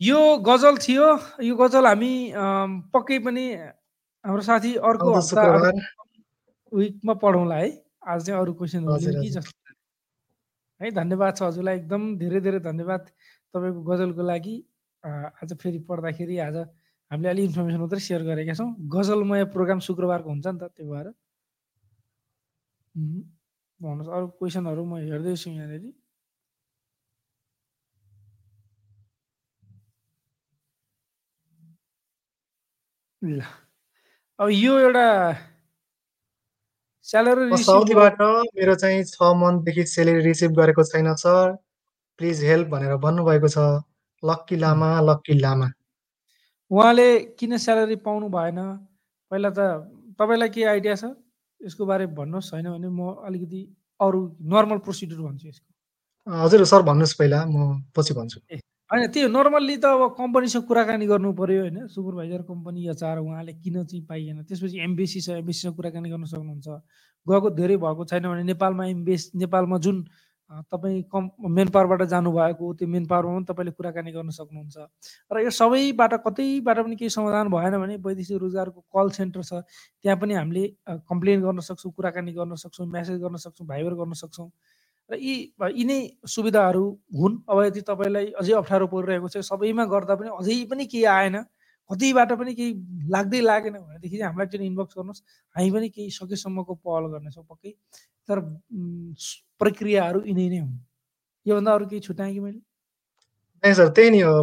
यो गजल थियो यो गजल हामी पक्कै पनि हाम्रो साथी अर्को हप्ता विकमा पढौँला है। आज चाहिँ अरू क्वेसनहरू कि जस्तो है धन्यवाद छ हजुरलाई। एकदम धेरै धेरै धन्यवाद तपाईँको गजलको लागि। आज फेरि पढ्दाखेरि आज हामीले अलिक इन्फर्मेसन मात्रै सेयर गरेका छौँ। गजलमय प्रोग्राम शुक्रबारको हुन्छ नि त त्यो भएर। भन्नुहोस् अरू क्वेसनहरू म हेर्दैछु यहाँनिर। ल अब यो एउटा स्यालेरी साउदीबाट मेरो चाहिँ छ मन्थदेखि सेलेरी रिसिभ गरेको छैन सर प्लिज हेल्प भनेर भन्नुभएको छ लक्की लामा लक्की लामा उहाँले किन स्यालेरी पाउनु भएन पहिला त तपाईँलाई के आइडिया छ यसको बारे भन्नुहोस् छैन भने म अलिकति अरू नर्मल प्रोसिड्युर भन्छु यसको हजुर सर भन्नुहोस् पहिला म पछि भन्छु ए होइन त्यो नर्मल्ली त अब कम्पनीसँग कुराकानी गर्नु पऱ्यो होइन। सुपरभाइजर कम्पनी एचआर उहाँले किन चाहिँ पाइएन? त्यसपछि एमबिसी छ एमबिसीसँग कुराकानी गर्न सक्नुहुन्छ। गएको धेरै भएको छैन भने नेपालमा एमबिएस नेपालमा जुन तपाईँ कम मेन पावरबाट जानुभएको त्यो मेन पावरमा पनि तपाईँले कुराकानी गर्न सक्नुहुन्छ। र यो सबैबाट कतैबाट पनि केही समाधान भएन भने वैदेशिक रोजगारको कल सेन्टर छ। त्यहाँ पनि हामीले कम्प्लेन गर्न सक्छौँ कुराकानी गर्न सक्छौँ म्यासेज गर्न सक्छौँ भाइबर गर्न सक्छौँ। र यी यिनै सुविधाहरू हुन्। अब यदि तपाईँलाई अझै अप्ठ्यारो परिरहेको छ सबैमा गर्दा पनि अझै पनि केही आएन कतिबाट पनि केही लाग्दै लागेन भनेदेखि चाहिँ हामीलाई त्यो इनबक्स गर्नुहोस्। हामी पनि केही सकेसम्मको पहल गर्नेछौँ पक्कै। तर प्रक्रियाहरू यिनै नै हुन्। योभन्दा अरू केही छुट्याएँ कि मैले? नै सर त्यही नि हो।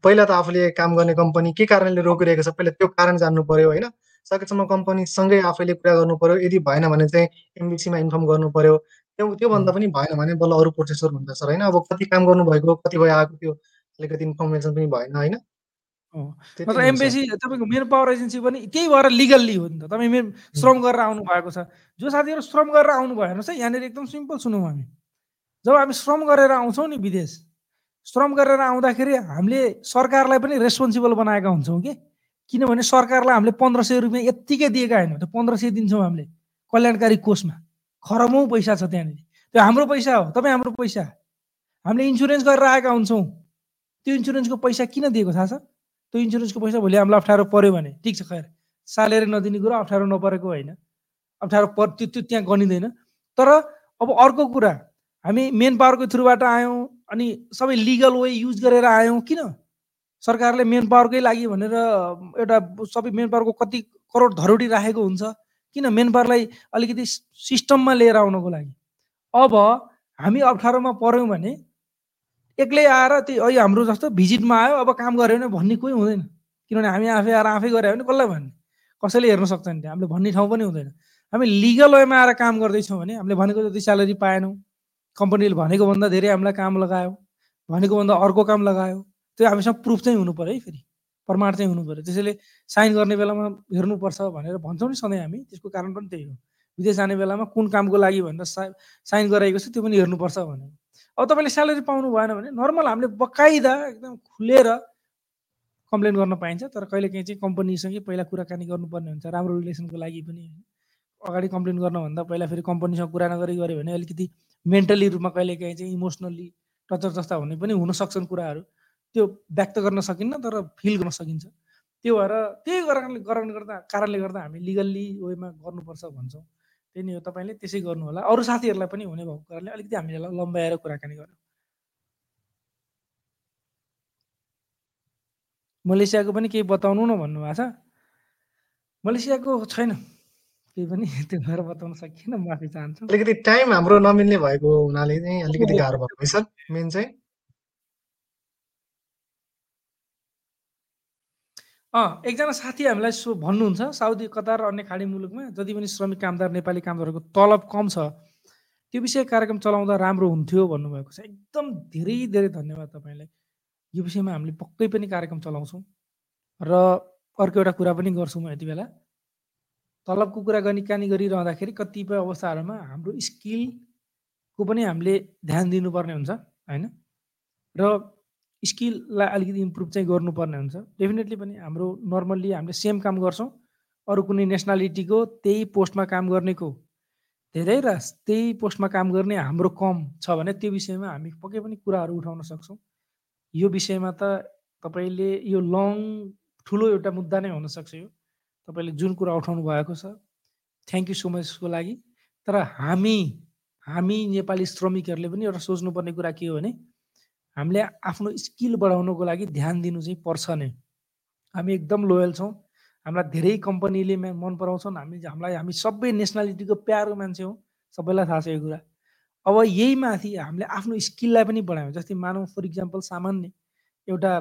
पहिला त आफूले काम गर्ने कम्पनी के कारणले रोकिरहेको छ पहिला त्यो कारण जान्नु पर्यो होइन? सकेसम्म कम्पनीसँगै आफैले कुरा गर्नु पर्यो। यदि भएन भने चाहिँ एमबिसीमा इन्फर्म गर्नु पर्यो। त्यो त्योभन्दा पनि भएन भने बल्ल अरू प्रोसेसर हुन्छ सर होइन? अब कति काम गर्नुभएको कति भयो आएको त्यो अलिकति इन्फर्मेसन पनि भएन होइन? तर एमबेसी तपाईँको मेन पावर एजेन्सी पनि त्यही भएर लिगल्ली हो नि त। तपाईँ मेरो श्रम गरेर आउनु भएको छ। जो साथीहरू श्रम गरेर आउनु भयो हेर्नुहोस् है यहाँनिर एकदम सिम्पल सुनौँ हामी। जब हामी श्रम गरेर आउँछौँ नि विदेश श्रम गरेर आउँदाखेरि हामीले सरकारलाई पनि रेस्पोन्सिबल बनाएका हुन्छौँ कि? किनभने सरकारलाई हामीले पन्ध्र सय रुपियाँ यत्तिकै दिएका होइन। त्यो पन्ध्र सय दिन्छौँ हामीले कल्याणकारी कोषमा। खरबौँ पैसा छ त्यहाँनिर। त्यो हाम्रो पैसा हो। तपाईँ हाम्रो पैसा। हामीले इन्सुरेन्स गरेर आएका हुन्छौँ। त्यो इन्सुरेन्सको पैसा किन दिएको थाहा छ? त्यो इन्सुरेन्सको पैसा भोलि हामीलाई अप्ठ्यारो पऱ्यो भने। ठिक छ खैर। सालेर नदिने कुरो अप्ठ्यारो नपरेको होइन। अप्ठ्यारो पर त्यो त्यो त्यहाँ गनिँदैन। तर अब अर्को कुरा। हामी मेन पावरको थ्रुबाट आयौँ अनि सबै लिगल वे युज गरेर आयौँ किन? सरकारले मेन पावरकै लागि भनेर एउटा सबै मेन पावरको कति करोड धरोडी राखेको हुन्छ। किन मेन पावरलाई अलिकति सिस्टममा लिएर आउनको लागि? अब हामी अप्ठ्यारोमा पऱ्यौँ भने एक्लै आएर त्यो अहिले हाम्रो जस्तो भिजिटमा आयो अब काम गऱ्यो भने भन्ने कोही हुँदैन। किनभने हामी आफै आएर आफै गऱ्यो भने कसलाई भन्ने? कसैले हेर्न सक्छ नि हामीले भन्ने ठाउँ पनि हुँदैन। हामी लिगल वेमा आएर काम गर्दैछौँ भने हामीले भनेको जति स्यालेरी पाएनौँ। कम्पनीले भनेको भन्दा धेरै हामीलाई काम लगायो। भनेको भन्दा अर्को काम लगायो। त्यो हामीसँग प्रुफ चाहिँ हुनु पऱ्यो है फेरि। प्रमाण चाहिँ हुनु पऱ्यो। त्यसैले साइन गर्ने बेलामा हेर्नुपर्छ भनेर भन्छौँ नि सधैँ हामी। त्यसको कारण पनि त्यही हो। विदेश जाने बेलामा कुन कामको लागि भनेर साइन गराएको छ त्यो पनि हेर्नुपर्छ भने अब तपाईँले स्यालेरी पाउनु भएन भने नर्मल हामीले बकाइदा एकदम खुलेर कम्प्लेन गर्न पाइन्छ। तर कहिले काहीँ चाहिँ कम्पनीसँगै पहिला कुराकानी गर्नुपर्ने हुन्छ। राम्रो रिलेसनको लागि पनि अगाडि कम्प्लेन गर्नुभन्दा पहिला फेरि कम्पनीसँग कुरा नगरी गऱ्यो भने अलिकति मेन्टली रूपमा कहिले काहीँ चाहिँ इमोसनल्ली टचर जस्ता हुने पनि हुन सक्छन् कुराहरू। त्यो व्यक्त गर्न सकिन्न तर फिल गर्न सकिन्छ। त्यो भएर त्यही कारणले कारणले गर्दा कारणले गर्दा हामी लिगल्ली वेमा गर्नुपर्छ भन्छौँ। त्यही नै हो तपाईँले त्यसै गर्नु होला अरू साथीहरूलाई पनि हुने भएको कारणले अलिकति हामीले लम्बाएर कुराकानी गर्यौँ। मलेसियाको पनि केही बताउनु न भन्नुभएको छ। मलेसियाको छैन। केही पनि त्यो भएर बताउन सकिएन माफी चाहन्छु। अलिकति टाइम हाम्रो नमिल्ने भएको हुनाले चाहिँ अलिकति गाह्रो भएको सर मेन चाहिँ अँ एकजना साथी हामीलाई सो भन्नुहुन्छ साउदी कतार र अन्य खाडी मुलुकमा जति पनि श्रमिक कामदार नेपाली कामदारहरूको तलब कम छ त्यो विषय कार्यक्रम चलाउँदा राम्रो हुन्थ्यो भन्नुभएको छ। एकदम धेरै धेरै धन्यवाद तपाईँलाई। यो विषयमा हामीले पक्कै पनि कार्यक्रम चलाउँछौँ र अर्को एउटा कुरा पनि गर्छौँ यति बेला। तलबको कुरा कानी गरिरहँदाखेरि कतिपय अवस्थाहरूमा हाम्रो स्किलको पनि हामीले ध्यान दिनुपर्ने हुन्छ होइन? र स्किललाई अलिकति इम्प्रुभ चाहिँ गर्नुपर्ने हुन्छ। डेफिनेटली पनि हाम्रो नर्मल्ली हामीले सेम काम गर्छौँ। अरू कुनै नेसनालिटीको त्यही पोस्टमा काम गर्नेको। धेरै र त्यही पोस्टमा काम गर्ने हाम्रो कम छ भने त्यो विषयमा हामी पक्कै पनि कुराहरू उठाउन सक्छौँ। यो विषयमा त तपाईँले यो लङ ठुलो एउटा मुद्दा नै हुनसक्छ यो। तपाईँले जुन कुरा उठाउनु भएको छ। थ्याङ्क यू सो मचको लागि। तर हामी हामी नेपाली श्रमिकहरूले पनि एउटा सोच्नुपर्ने कुरा के हो भने हामीले आफ्नो स्किल बढाउनुको लागि ध्यान दिनु चाहिँ पर्छ नै। हामी एकदम लोयल छौँ। हामीलाई धेरै कम्पनीले मन पराउँछन्। हामी हामीलाई हामी सबै नेसनालिटीको प्यारो मान्छे हौँ। सबैलाई थाहा छ यो कुरा। अब यही माथि हामीले आफ्नो स्किललाई पनि बढायौँ। जस्तै मानौँ फर इक्जाम्पल सामान्य एउटा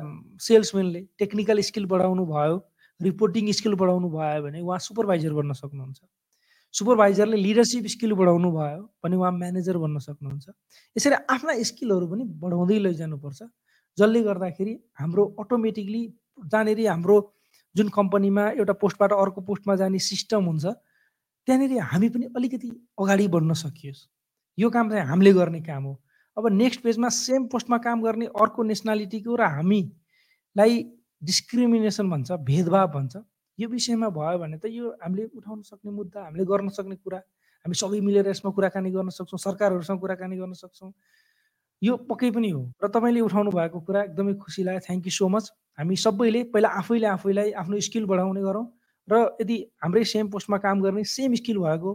सेल्सम्यानले टेक्निकल स्किल बढाउनु भयो रिपोर्टिङ स्किल बढाउनु भयो भने उहाँ सुपरभाइजर बन्न सक्नुहुन्छ। सुपरभाइजरले लिडरसिप स्किल बढाउनु भयो भने उहाँ म्यानेजर बन्न सक्नुहुन्छ। यसरी आफ्ना स्किलहरू पनि बढाउँदै लैजानुपर्छ। जसले गर्दाखेरि हाम्रो अटोमेटिकली जहाँनिर हाम्रो जुन कम्पनीमा एउटा पोस्टबाट अर्को पोस्टमा जाने सिस्टम हुन्छ त्यहाँनिर हामी पनि अलिकति अगाडि बढ्न सकियोस्। यो काम चाहिँ हामीले गर्ने काम हो। अब नेक्स्ट पेजमा सेम पोस्टमा काम गर्ने अर्को नेसनालिटीको र हामीलाई डिस्क्रिमिनेसन भन्छ भेदभाव भन्छ। यो विषयमा भयो भने त यो हामीले उठाउन सक्ने मुद्दा हामीले गर्न सक्ने कुरा हामी सबै मिलेर यसमा कुराकानी गर्न सक्छौँ सरकारहरूसँग कुराकानी गर्न सक्छौँ यो पक्कै पनि हो। र तपाईँले उठाउनु भएको कुरा एकदमै खुसी लाग्यो। थ्याङ्क यू सो मच हामी सबैले पहिला आफैले आफैलाई आफ्नो स्किल बढाउने गरौँ र यदि हाम्रै सेम पोस्टमा काम गर्ने सेम स्किल भएको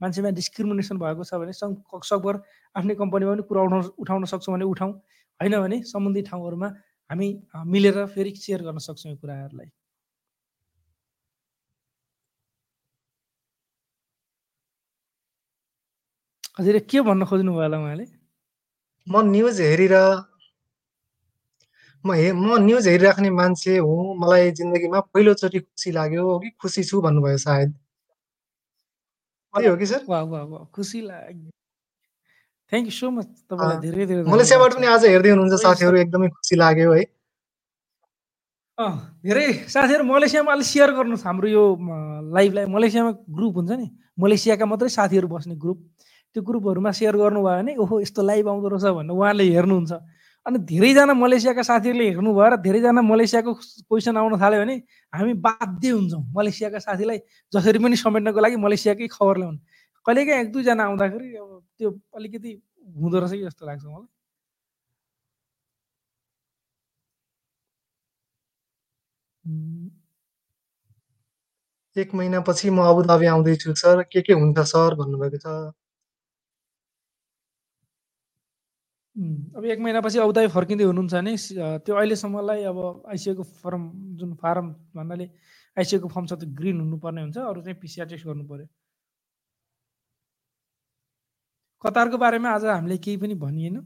मान्छेमा डिस्क्रिमिनेसन भएको छ भने सकभर आफ्नै कम्पनीमा पनि कुरा उठाउन उठाउन सक्छौँ भने उठाउँ। होइन भने सम्बन्धित ठाउँहरूमा हामी मिलेर फेरि सेयर गर्न सक्छौँ यो कुराहरूलाई। हजुर के भन्न खोज्नु भयो होला उहाँले म न्युज हेरेर म हे म न्युज हेरिराख्ने मान्छे हुँ मलाई जिन्दगीमा पहिलोचोटि खुसी लाग्यो हो कि खुसी छु भन्नुभयो सायद त्यही हो कि सर वाह वाह वाह खुसी लाग्यो थ्याङ्क यू सो मच तपाईँलाई धेरै धेरै मलेसियाबाट पनि आज हेर्दै हुनुहुन्छ साथीहरू एकदमै खुसी लाग्यो है धेरै साथीहरू मलेसियामा अलिक सेयर गर्नुहोस् हाम्रो यो लाइभलाई मलेसियामा ग्रुप हुन्छ नि मलेसियाका मात्रै साथीहरू बस्ने ग्रुप त्यो ग्रुपहरूमा सेयर गर्नुभयो भने ओहो यस्तो लाइभ आउँदो रहेछ भनेर उहाँले हेर्नुहुन्छ। अनि धेरैजना मलेसियाका साथीहरूले हेर्नुभयो र धेरैजना मलेसियाको क्वेसन आउन थाल्यो भने हामी बाध्य हुन्छौँ। मलेसियाका साथीलाई जसरी पनि समेट्नको लागि मलेसियाकै खबर ल्याउनु। कहिलेकाहीँ एक दुईजना आउँदाखेरि अब त्यो अलिकति हुँदो रहेछ जस्तो लाग्छ मलाई। एक महिनापछि म अबुधाबी आउँदैछु सर। के के हुन्छ सर भन्नुभएको छ? अब एक महिनापछि अबुधाबी फर्किँदै हुनुहुन्छ भने त्यो अहिलेसम्मलाई अब आइसिएको फर्म जुन फारम भन्नाले आइसिएको फर्म छ त्यो ग्रिन हुनुपर्ने हुन्छ। अरू चाहिँ पिसिआर टेस्ट गर्नु पर्यो। कतारको बारेमा आज हामीले केही पनि भनिएन।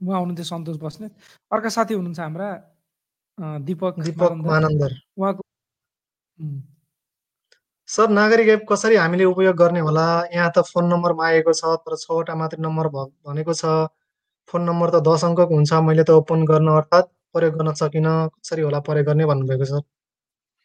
उहाँ हुनुहुन्थ्यो सन्तोष बस्नेत। अर्का साथी हुनुहुन्छ हाम्रा दिपक दिपक उहाँको सर नागरिक एप कसरी हामीले उपयोग गर्ने होला? यहाँ त फोन नम्बर मागेको छ तर छवटा मात्रै नम्बर भनेको छ। फोन नम्बर त दस अङ्कको हुन्छ मैले त ओपन गर्न अर्थात् प्रयोग गर्न सकिनँ। कसरी होला प्रयोग गर्ने भन्नुभएको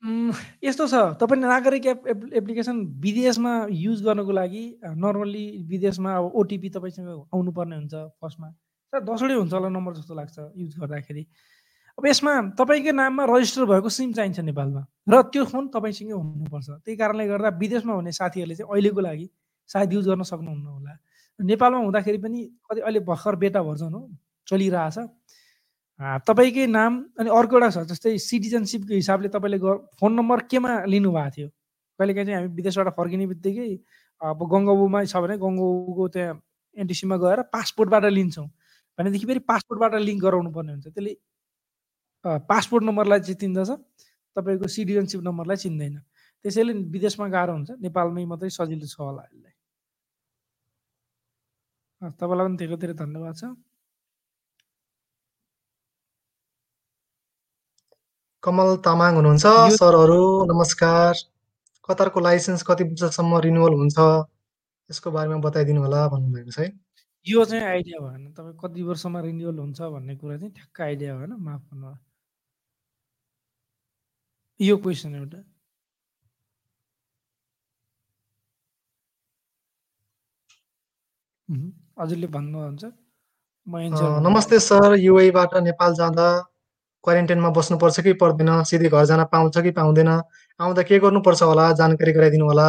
उम्, यस्तो छ। तपाईँले नागरिक एप एप एप्लिकेसन विदेशमा युज गर्नको लागि नर्मल्ली विदेशमा अब ओटिपी तपाईँसँग आउनुपर्ने हुन्छ फर्स्टमा। तर दसवटै हुन्छ होला नम्बर जस्तो लाग्छ युज गर्दाखेरि। अब यसमा तपाईँकै नाममा रजिस्टर भएको सिम चाहिन्छ नेपालमा र त्यो फोन तपाईँसँगै हुनुपर्छ। त्यही कारणले गर्दा विदेशमा हुने साथीहरूले चाहिँ अहिलेको लागि सायद युज गर्न सक्नुहुन्न होला। नेपालमा हुँदाखेरि पनि कति अहिले भर्खर बेटा भर्जन हो चलिरहेछ। तपाईँकै नाम अनि अर्को एउटा छ जस्तै सिटिजनसिपको हिसाबले तपाईँले फोन नम्बर केमा लिनुभएको थियो? कहिलेकाहीँ चाहिँ हामी विदेशबाट फर्किने बित्तिकै अब गङ्गाबुमा छ भने गङ्गाबुको त्यहाँ एनटिसीमा गएर पासपोर्टबाट लिन्छौँ। भनेदेखि फेरि पासपोर्टबाट लिङ्क गराउनु पर्ने हुन्छ। त्यसले पासपोर्ट नम्बरलाई चाहिँ चिन्दछ तपाईँको सिटिजनसिप नम्बरलाई चिन्दैन। त्यसैले विदेशमा गाह्रो हुन्छ नेपालमै मात्रै सजिलो छ होला यसलाई। अ, तपाईँलाई पनि धेरै धेरै धन्यवाद छ। कमल तामाङ हुनुहुन्छ सरहरू नमस्कार। कतारको लाइसेन्स कति वर्षसम्म रिन्युअल हुन्छ यसको बारेमा बताइदिनु होला भन्नुभएको छ है। यो चाहिँ आइडिया भएन तपाईँ कति वर्षमा रिन्युअल हुन्छ भन्ने कुरा चाहिँ ठ्याक्क आइडिया भएन माफ गर्नु यो क्वेसन एउटा। हजुरले भन्नुहुन्छ। म एन्सर। नमस्ते सर युएबाट नेपाल जाँदा क्वारेन्टाइनमा बस्नुपर्छ कि पर्दैन? सिधै घर जान पाउँछ कि पाउँदैन? आउँदा के गर्नुपर्छ होला? जानकारी गराइदिनु होला?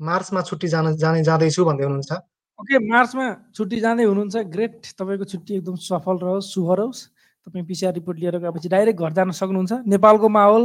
मार्चमा छुट्टी जान जाने जाँदैछु भन्दै हुनुहुन्छ। ओके मार्चमा छुट्टी जाँदै हुनुहुन्छ। ग्रेट। तपाईँको छुट्टी एकदम सफल रहोस् शुभ रहोस् तपाईँ पिसिआर रिपोर्ट लिएर गएपछि डाइरेक्ट घर जान सक्नुहुन्छ। नेपालको माहौल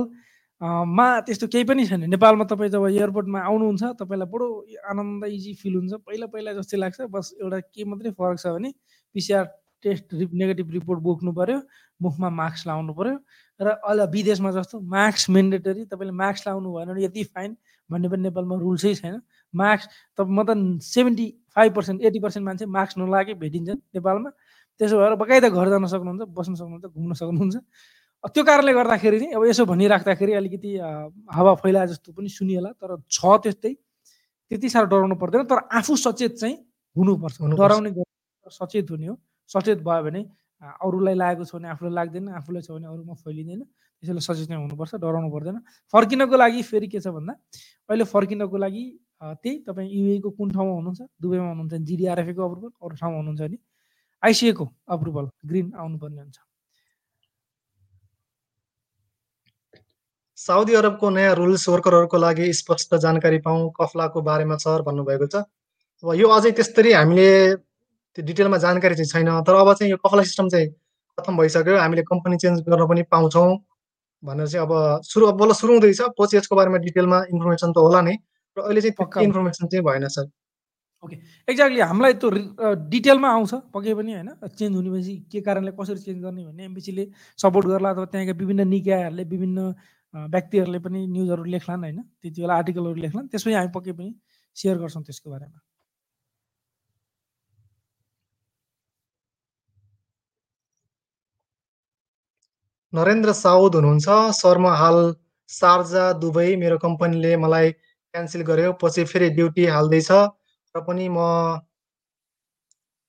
मा त्यस्तो केही पनि छैन। नेपालमा तपाईँ जब एयरपोर्टमा आउनुहुन्छ तपाईँलाई बडो आनन्द इजी फिल हुन्छ। पहिला पहिला जस्तै लाग्छ बस एउटा के मात्रै फरक छ भने PCR test rep negative report बोक्नु पऱ्यो मुखमा मास्क लाउनु पऱ्यो र अहिले विदेशमा जस्तो मास्क मेन्डेटरी तपाईँले मास्क लाउनु भएन भने यति फाइन भन्ने पनि नेपालमा रुल्सै छैन। मास्क त म त seventy five percent eighty percent मान्छे मास्क नलागे भेटिन्छन् नेपालमा। त्यसो भएर बकाइदा घर जान सक्नुहुन्छ बस्न सक्नुहुन्छ घुम्न सक्नुहुन्छ। त्यो कारणले गर्दाखेरि चाहिँ अब यसो भनिराख्दाखेरि अलिकति हावा फैला जस्तो पनि सुनिएला तर छ त्यस्तै। त्यति साह्रो डराउनु पर्दैन तर आफू सचेत चाहिँ हुनुपर्छ। डराउने सचेत हुने हो। सचेत भयो भने अरूलाई लागेको छ भने आफूलाई लाग्दैन आफूलाई छ भने अरूमा फैलिँदैन। त्यसैले सचेत नै हुनुपर्छ डराउनु पर्दैन। फर्किनको लागि फेरि के छ भन्दा अहिले फर्किनको लागि त्यही तपाईँ युएको कुन ठाउँमा हुनुहुन्छ? दुबईमा हुनुहुन्छ भने जिडिआरएफएको अप्रुभल अरू ठाउँमा हुनुहुन्छ भने आइसिएको अप्रुभल ग्रिन आउनुपर्ने हुन्छ। साउदी अरबको नयाँ रुल्स वर्करहरूको लागि स्पष्ट जानकारी पाऊँ कफलाको बारेमा सर भन्नुभएको छ। अब यो अझै त्यसरी हामीले त्यो डिटेलमा जानकारी चाहिँ छैन तर अब चाहिँ यो कफला सिस्टम चाहिँ खतम भइसक्यो। हामीले कम्पनी चेन्ज गर्न पनि पाउँछौँ भनेर चाहिँ अब सुरु अब बल्ल सुरु हुँदैछ। पछि यसको बारेमा डिटेलमा इन्फर्मेसन त होला नै। र अहिले चाहिँ पक्का इन्फर्मेसन चाहिँ भएन सर। ओके। एक्ज्याक्टली हामीलाई त्यो डिटेलमा आउँछ। पक्कै पनि होइन। चेन्ज हुनेपछि के कारणले कसरी चेन्ज गर्ने भन्ने एमबिसीले सपोर्ट गर्ला अथवा त्यहाँका विभिन्न निकायहरूले विभिन्न व्यक्तिहरूले पनि न्युजहरू लेख्लान् होइन? त्यति बेला आर्टिकलहरू लेख्लान्। त्यसपछि हामी पक्कै पनि सेयर गर्छौँ त्यसको बारेमा। नरेन्द्र साउद हुनुहुन्छ। सर म हाल सार्जा दुबई मेरो कम्पनीले मलाई क्यान्सल गर्यो। पछि फेरि ड्युटी हाल्दैछ र पनि म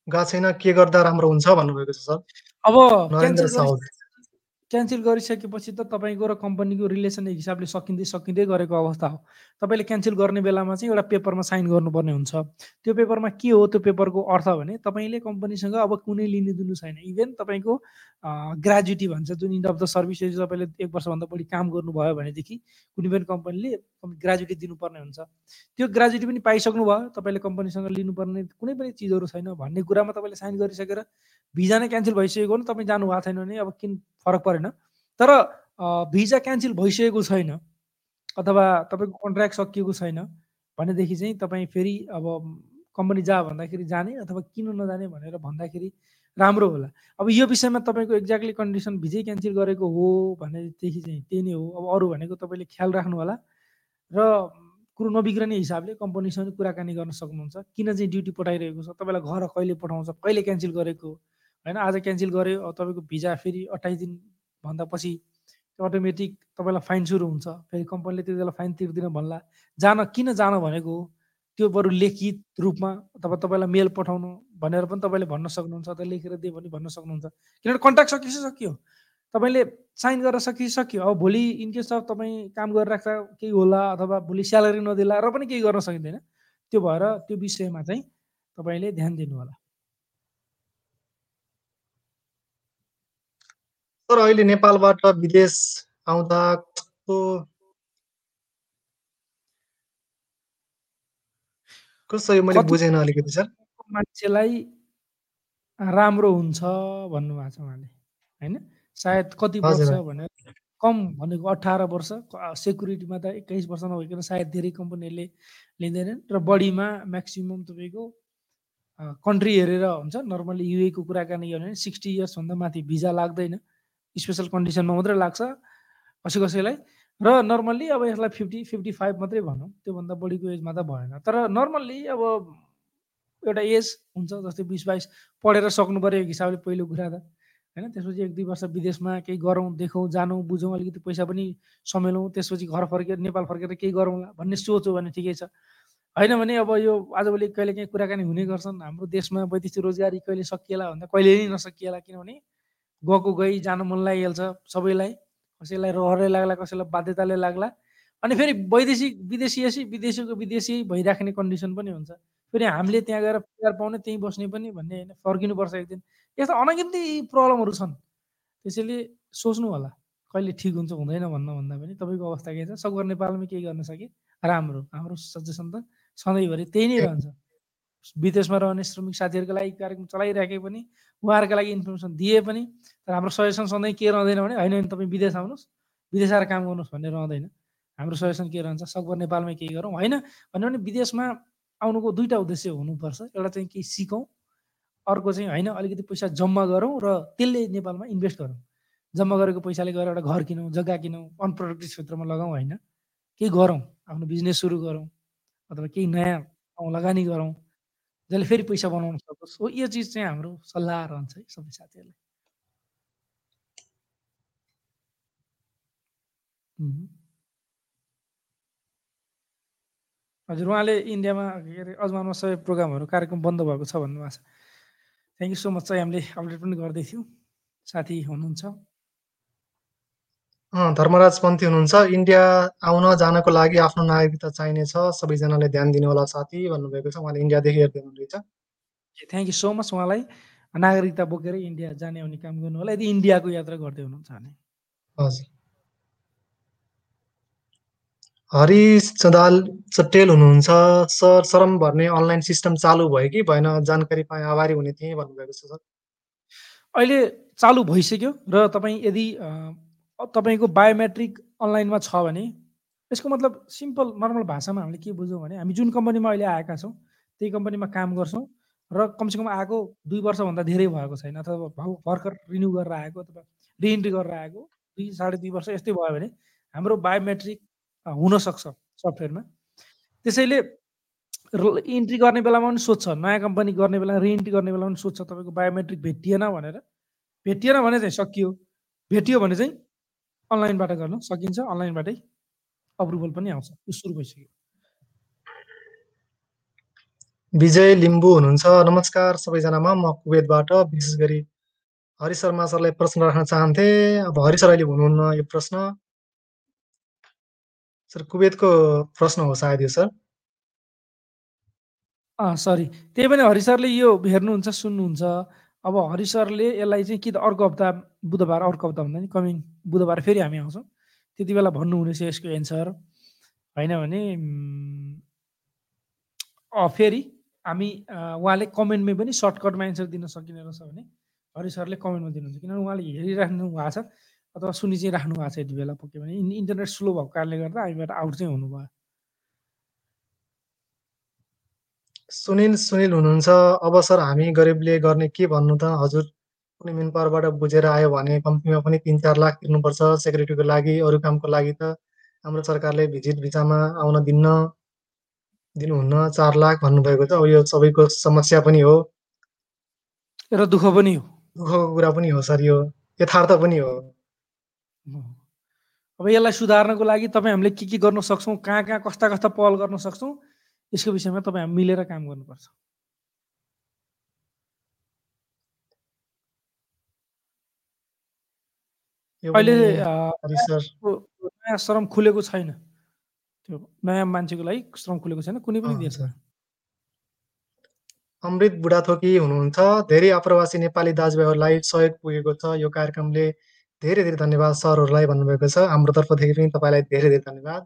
गएको छैन। के गर्दा राम्रो हुन्छ भन्नुभएको छ सर? अब नरेन्द्र साउद। क्यान्सल गरिसकेपछि त तपाईँको र कम्पनीको रिलेसन एक हिसाबले सकिँदै सकिँदै गरेको अवस्था हो। तपाईँले क्यान्सल गर्ने बेलामा चाहिँ एउटा पेपरमा साइन गर्नुपर्ने हुन्छ। त्यो पेपरमा के हो त्यो पेपरको अर्थ भने तपाईँले कम्पनीसँग अब कुनै लिनु दिनु छैन। इभेन तपाईँको ग्रेजुटी भन्छ जुन इन्ड अफ द सर्भिस यदि तपाईँले एक वर्षभन्दा बढी काम गर्नुभयो भनेदेखि कुनै पनि कम्पनीले ग्रेजुटी दिनुपर्ने हुन्छ। त्यो ग्रेजुटी पनि पाइसक्नु भयो तपाईँले कम्पनीसँग लिनुपर्ने कुनै पनि चिजहरू छैन भन्ने कुरामा तपाईँले साइन गरिसकेर भिजा नै क्यान्सल भइसकेको हो भने तपाईँ जानु भएको छैन भने अब किन फरक परेन। तर भिजा क्यान्सल भइसकेको छैन अथवा तपाईँको कन्ट्र्याक्ट सकिएको छैन भनेदेखि चाहिँ तपाईँ फेरि अब कम्पनी जा भन्दाखेरि जाने अथवा किन नजाने भनेर भन्दाखेरि राम्रो होला। अब यो विषयमा तपाईँको एक्ज्याक्टली कन्डिसन भिजै क्यान्सल गरेको हो भनेदेखि चाहिँ त्यही नै हो। अब अरू भनेको तपाईँले ख्याल राख्नु होला र कुरो नबिग्रने हिसाबले कम्पनीसँग कुराकानी गर्न सक्नुहुन्छ। किन चाहिँ ड्युटी पठाइरहेको छ? तपाईँलाई घर कहिले पठाउँछ? कहिले क्यान्सल गरेको होइन आज क्यान्सल अब तपाईँको भिजा फेरि अट्ठाइस दिनभन्दा पछि अटोमेटिक तपाईँलाई फाइन सुरु हुन्छ। फेरि कम्पनीले त्यति बेला फाइन तिर्दिन भन्ला। जान किन जान भनेको हो? त्यो बरु लेखित रूपमा अथवा तपाईँलाई मेल पठाउनु भनेर पनि तपाईँले भन्न सक्नुहुन्छ अथवा लेखेर दियो भने भन्न सक्नुहुन्छ। किनभने कन्ट्याक्ट सकिसक्यो। सक्यो तपाईँले साइन गरेर सकिसक्यो। अब भोलि इनकेस अफ तपाईँ काम गरिराख्दा केही होला अथवा भोलि स्यालेरी नदिला र पनि केही गर्न सकिँदैन त्यो भएर त्यो विषयमा चाहिँ तपाईँले ध्यान दिनु होला सर अहिले नेपालबाट विदेश आउँदा कसरी मैले बुझेन अलिकति सर। मान्छेलाई राम्रो हुन्छ भन्नुभएको छ उहाँले होइन? सायद कति वर्ष भनेर कम भनेको अठार वर्ष सेक्युरिटीमा त एक्काइस वर्ष नभइकन सायद धेरै कम्पनीहरूले लिँदैनन् र बढीमा म्याक्सिमम् तपाईँको कन्ट्री हेरेर हुन्छ नर्मली युएको कुराकानी गर्ने सिक्सटी इयर्सभन्दा माथि भिजा लाग्दैन। स्पेसल कन्डिसनमा मात्रै लाग्छ कसै कसैलाई। र नर्मल्ली अब यसलाई फिफ्टी फिफ्टी फाइभ मात्रै भनौँ त्योभन्दा बढीको एजमा त भएन। तर नर्मल्ली अब एउटा एज हुन्छ जस्तै बिस बाइस पढेर सक्नु पऱ्यो एक हिसाबले पहिलो कुरा त होइन? त्यसपछि एक दुई वर्ष विदेशमा केही गरौँ देखौँ जानौँ बुझौँ अलिकति पैसा पनि समेलौँ त्यसपछि घर फर्केर नेपाल फर्केर केही गरौँला भन्ने सोच हो भने ठिकै छ। होइन भने अब यो आजभोलि कहिले काहीँ कुराकानी हुने गर्छन्। हाम्रो देशमा वैदेशिक रोजगारी कहिले सकिएला भन्दा कहिले नै नसकिएला किनभने गएको गई जानु मन लागिहाल्छ सबैलाई। कसैलाई रहरै लाग्ला कसैलाई बाध्यताले लाग्ला। अनि फेरि वैदेशिक विदेशी विदेशीको विदेशी भइराख्ने कन्डिसन पनि हुन्छ। फेरि हामीले त्यहाँ गएर परिवार पाउने त्यहीँ बस्ने पनि भन्ने होइन फर्किनुपर्छ एक दिन यस्ता अनगिन्ती प्रब्लमहरू छन्। त्यसैले सोच्नु होला कहिले ठिक हुन्छ हुँदैन भन्न भन्दा पनि। तपाईँको अवस्था के छ? सगुर नेपालमा केही गर्न सके? राम्रो। हाम्रो सजेसन त सधैँभरि त्यही नै रहन्छ। विदेशमा रहने श्रमिक साथीहरूको लागि कार्यक्रम चलाइराखे पनि उहाँहरूको लागि इन्फर्मेसन दिए पनि तर हाम्रो सजेसन सधैँ के रहँदैन भने होइन भने तपाईँ विदेश आउनुहोस् विदेश आएर काम गर्नुहोस् भन्ने रहँदैन हाम्रो सजेसन के रहन्छ सकभर नेपालमै केही गरौँ होइन भन्यो भने विदेशमा आउनुको दुईवटा उद्देश्य हुनुपर्छ एउटा चाहिँ केही सिकौँ अर्को चाहिँ होइन अलिकति पैसा जम्मा गरौँ र त्यसले नेपालमा इन्भेस्ट गरौँ जम्मा गरेको पैसाले गएर एउटा घर किनौँ जग्गा किनौँ अनप्रोडक्टिभ क्षेत्रमा लगाउँ होइन केही गरौँ आफ्नो बिजनेस सुरु गरौँ अथवा केही नयाँ लगानी गरौँ जसले फेरि पैसा बनाउन सकोस्। हो यो चिज चाहिँ हाम्रो सल्लाह रहन्छ है सबै साथीहरूलाई। हजुर उहाँले इन्डियामा के अरे अजमानमा सबै प्रोग्रामहरू कार्यक्रम बन्द भएको छ भन्नुभएको छ। थ्याङ्क यू सो मच चाहिँ हामीले अपडेट पनि गर्दै थियौँ। साथी हुनुहुन्छ। धर्मराज पन्थी हुनुहुन्छ। इन्डिया आउन जानको लागि आफ्नो नागरिकता चाहिनेछ। सबैजनाले ध्यान दिनु होला साथी भन्नुभएको छ। उहाँले इन्डियादेखि हेर्दै हुनुहुँदैछ थ्याङ्क यू सो मच उहाँलाई नागरिकता बोकेर इन्डिया जाने आउने काम गर्नु होला यदि इन्डियाको यात्रा गर्दै हुनुहुन्छ भने। हजुर। हरि चदाल चट्टेल हुनुहुन्छ। सर शरम भर्ने अनलाइन सिस्टम चालु भयो कि भएन? जानकारी पाए आभारी हुने थिएँ भन्नुभएको छ सर। अहिले चालु भइसक्यो र तपाईँ यदि तपाईँको बायोमेट्रिक अनलाइनमा छ भने यसको मतलब सिम्पल नर्मल भाषामा हामीले के बुझौँ भने हामी जुन कम्पनीमा अहिले आएका छौँ त्यही कम्पनीमा काम गर्छौँ र कमसेकम आएको दुई वर्षभन्दा धेरै भएको छैन अथवा भर्खर रिन्यू गरेर आएको अथवा रिइन्ट्री गरेर आएको दुई साढे दुई वर्ष यस्तै भयो भने हाम्रो बायोमेट्रिक हुनसक्छ सफ्टवेयरमा त्यसैले इन्ट्री गर्ने बेलामा पनि सोध्छ नयाँ कम्पनी गर्ने बेला रिइन्ट्री गर्ने बेला पनि सोध्छ तपाईँको बायोमेट्रिक भेटिएन भनेर। भेटिएन भने चाहिँ सकियो भेटियो भने चाहिँ अनलाइनबाट गर्न सकिन्छ अनलाइनबाटै अप्रुभल पनि आउँछ। यो सुरु भइसक्यो। विजय लिम्बू हुनुहुन्छ। नमस्कार सबैजनामा। म कुवेतबाट विशेष गरी हरि शर्मा सरलाई प्रश्न राख्न चाहन्थे। अब हरि सर अहिले हुनुहुन्न यो प्रश्न। सर कुवेतको प्रश्न हो सायद यो सर। सरी। त्यही पनि हरि सरले यो हेर्नुहुन्छ सुन्नुहुन्छ। अब हरि सरले यसलाई चाहिँ कि त अर्को हप्ता बुधबार अर्को हप्ता भन्दा नि कमिङ बुधबार फेरि हामी आउँछौँ। त्यति बेला भन्नुहुनेछ यसको एन्सर होइन भने फेरि हामी उहाँले कमेन्टमै पनि सर्टकटमा एन्सर दिन सकिने रहेछ भने हरि सरले कमेन्टमा दिनुहुन्छ। किनभने उहाँले हेरिराख्नु भएको छ अथवा सुनि चाहिँ राख्नु भएको छ यति बेला पक्कै भने इन्टरनेट स्लो भएको कारणले गर्दा हामीबाट आउट चाहिँ हुनुभयो। सुनिल सुनिल हुनुहुन्छ। अब सर हामी गरिबले गर्ने के भन्नु त? हजुर कुनै मेन पावरबाट बुझेर आयो भने कम्तीमा पनि तिन चार लाख तिर्नुपर्छ सेक्युरिटीको लागि अरू कामको लागि त। हाम्रो सरकारले भिजिट भिजामा आउन दिन्न दिनुहुन्न। चार लाख भन्नुभएको छ अब यो सबैको समस्या पनि हो। र दुःख पनि हो। दुःखको कुरा पनि हो सर यो यथार्थ पनि हो। अब यसलाई सुधार्नको लागि तपाईँ हामीले के के गर्न सक्छौँ? कहाँ कहाँ कस्ता कस्ता पहल गर्न सक्छौँ? यसको विषयमा तपाईँ हामी मिलेर काम गर्नुपर्छ। अहिले नयाँ श्रम खुलेको छैन। त्यो नयाँ मान्छेको लागि श्रम खुलेको छैन कुनै पनि देशमा। अमृत बुढाथोकी हुनुहुन्छ। धेरै आप्रवासी नेपाली दाजुभाइहरूलाई सहयोग पुगेको छ। यो कार्यक्रमले धेरै धेरै धन्यवाद सरहरूलाई भन्नुभएको छ। हाम्रो तर्फदेखि पनि तपाईँलाई धेरै धेरै धन्यवाद।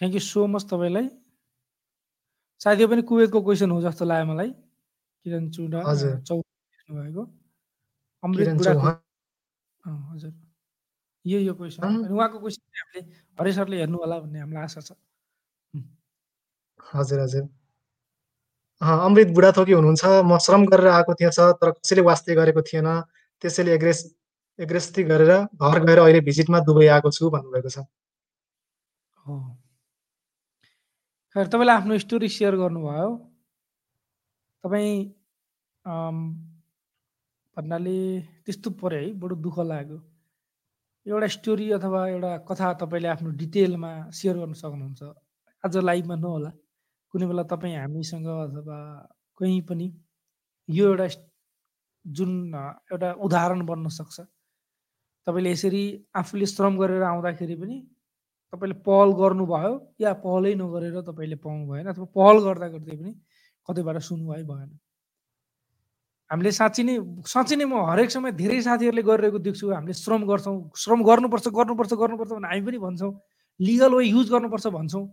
थ्याङ्क यू सो मच तपाईँलाई। सायद यो पनि कुवेतको क्वेसन हो जस्तो लाग्यो मलाई। किरण चुडा भएको अमृत हजुर। यो यो क्वेसन उहाँको क्वेसन हामीले हरे सरले हेर्नु होला भन्ने हामीलाई आशा छ। हजुर हजुर। अमृत बुढाथोकी हुनुहुन्छ। म श्रम गरेर आएको थिएछ तर कसैले वास्ते गरेको थिएन। त्यसैले एग्रेस एग्रेस्ती गरेर घर गएर अहिले भिजिटमा दुबई आएको छु भन्नुभएको छ। तपाईँले आफ्नो स्टोरी सेयर गर्नुभयो। तपाईँ भन्नाले त्यस्तो पऱ्यो है बडो दुःख लाग्यो। एउटा स्टोरी अथवा एउटा कथा तपाईँले आफ्नो डिटेलमा सेयर गर्न सक्नुहुन्छ। आज लाइभमा नहोला। कुनै बेला तपाईँ हामीसँग अथवा कहीँ पनि यो एउटा जुन एउटा उदाहरण बन्न सक्छ। तपाईँले यसरी आफूले श्रम गरेर आउँदाखेरि पनि तपाईँले पहल गर्नुभयो या पहलै नगरेर तपाईँले पाउनु भएन अथवा पहल गर्दा गर्दै पनि कतैबाट सुन्नुभयो भएन? हामीले साँच्ची नै साँच्ची नै म हरेक समय धेरै साथीहरूले गरिरहेको देख्छु हामीले श्रम गर्छौँ श्रम गर्नुपर्छ गर्नुपर्छ गर्नुपर्छ भने हामी पनि भन्छौँ लिगल वे युज गर्नुपर्छ भन्छौँ।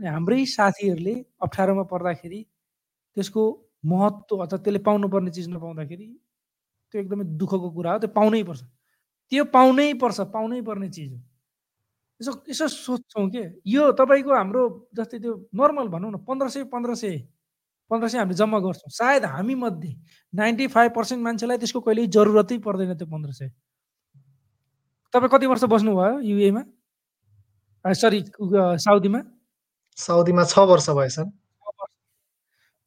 अनि हाम्रै साथीहरूले अप्ठ्यारोमा पर्दाखेरि त्यसको महत्त्व अथवा त्यसले पाउनुपर्ने चिज नपाउँदाखेरि त्यो एकदमै दुःखको कुरा हो त्यो पाउनै पर्छ। त्यो पाउनै पर्छ पाउनै पर्ने चिज हो। यसो यसो सोध्छौँ के? यो तपाईँको हाम्रो जस्तै त्यो नर्मल भनौँ न पन्ध्र सय पन्ध्र सय पन्ध्र सय हामीले जम्मा गर्छौँ। सायद हामी मध्ये नाइन्टी फाइभ पर्सेन्ट मान्छेलाई त्यसको कहिल्यै जरुरतै पर्दैन त्यो पन्ध्र सय। तपाईँ कति वर्ष बस्नुभयो युएमा? सरी साउदीमा? साउदीमा छ वर्ष भएछ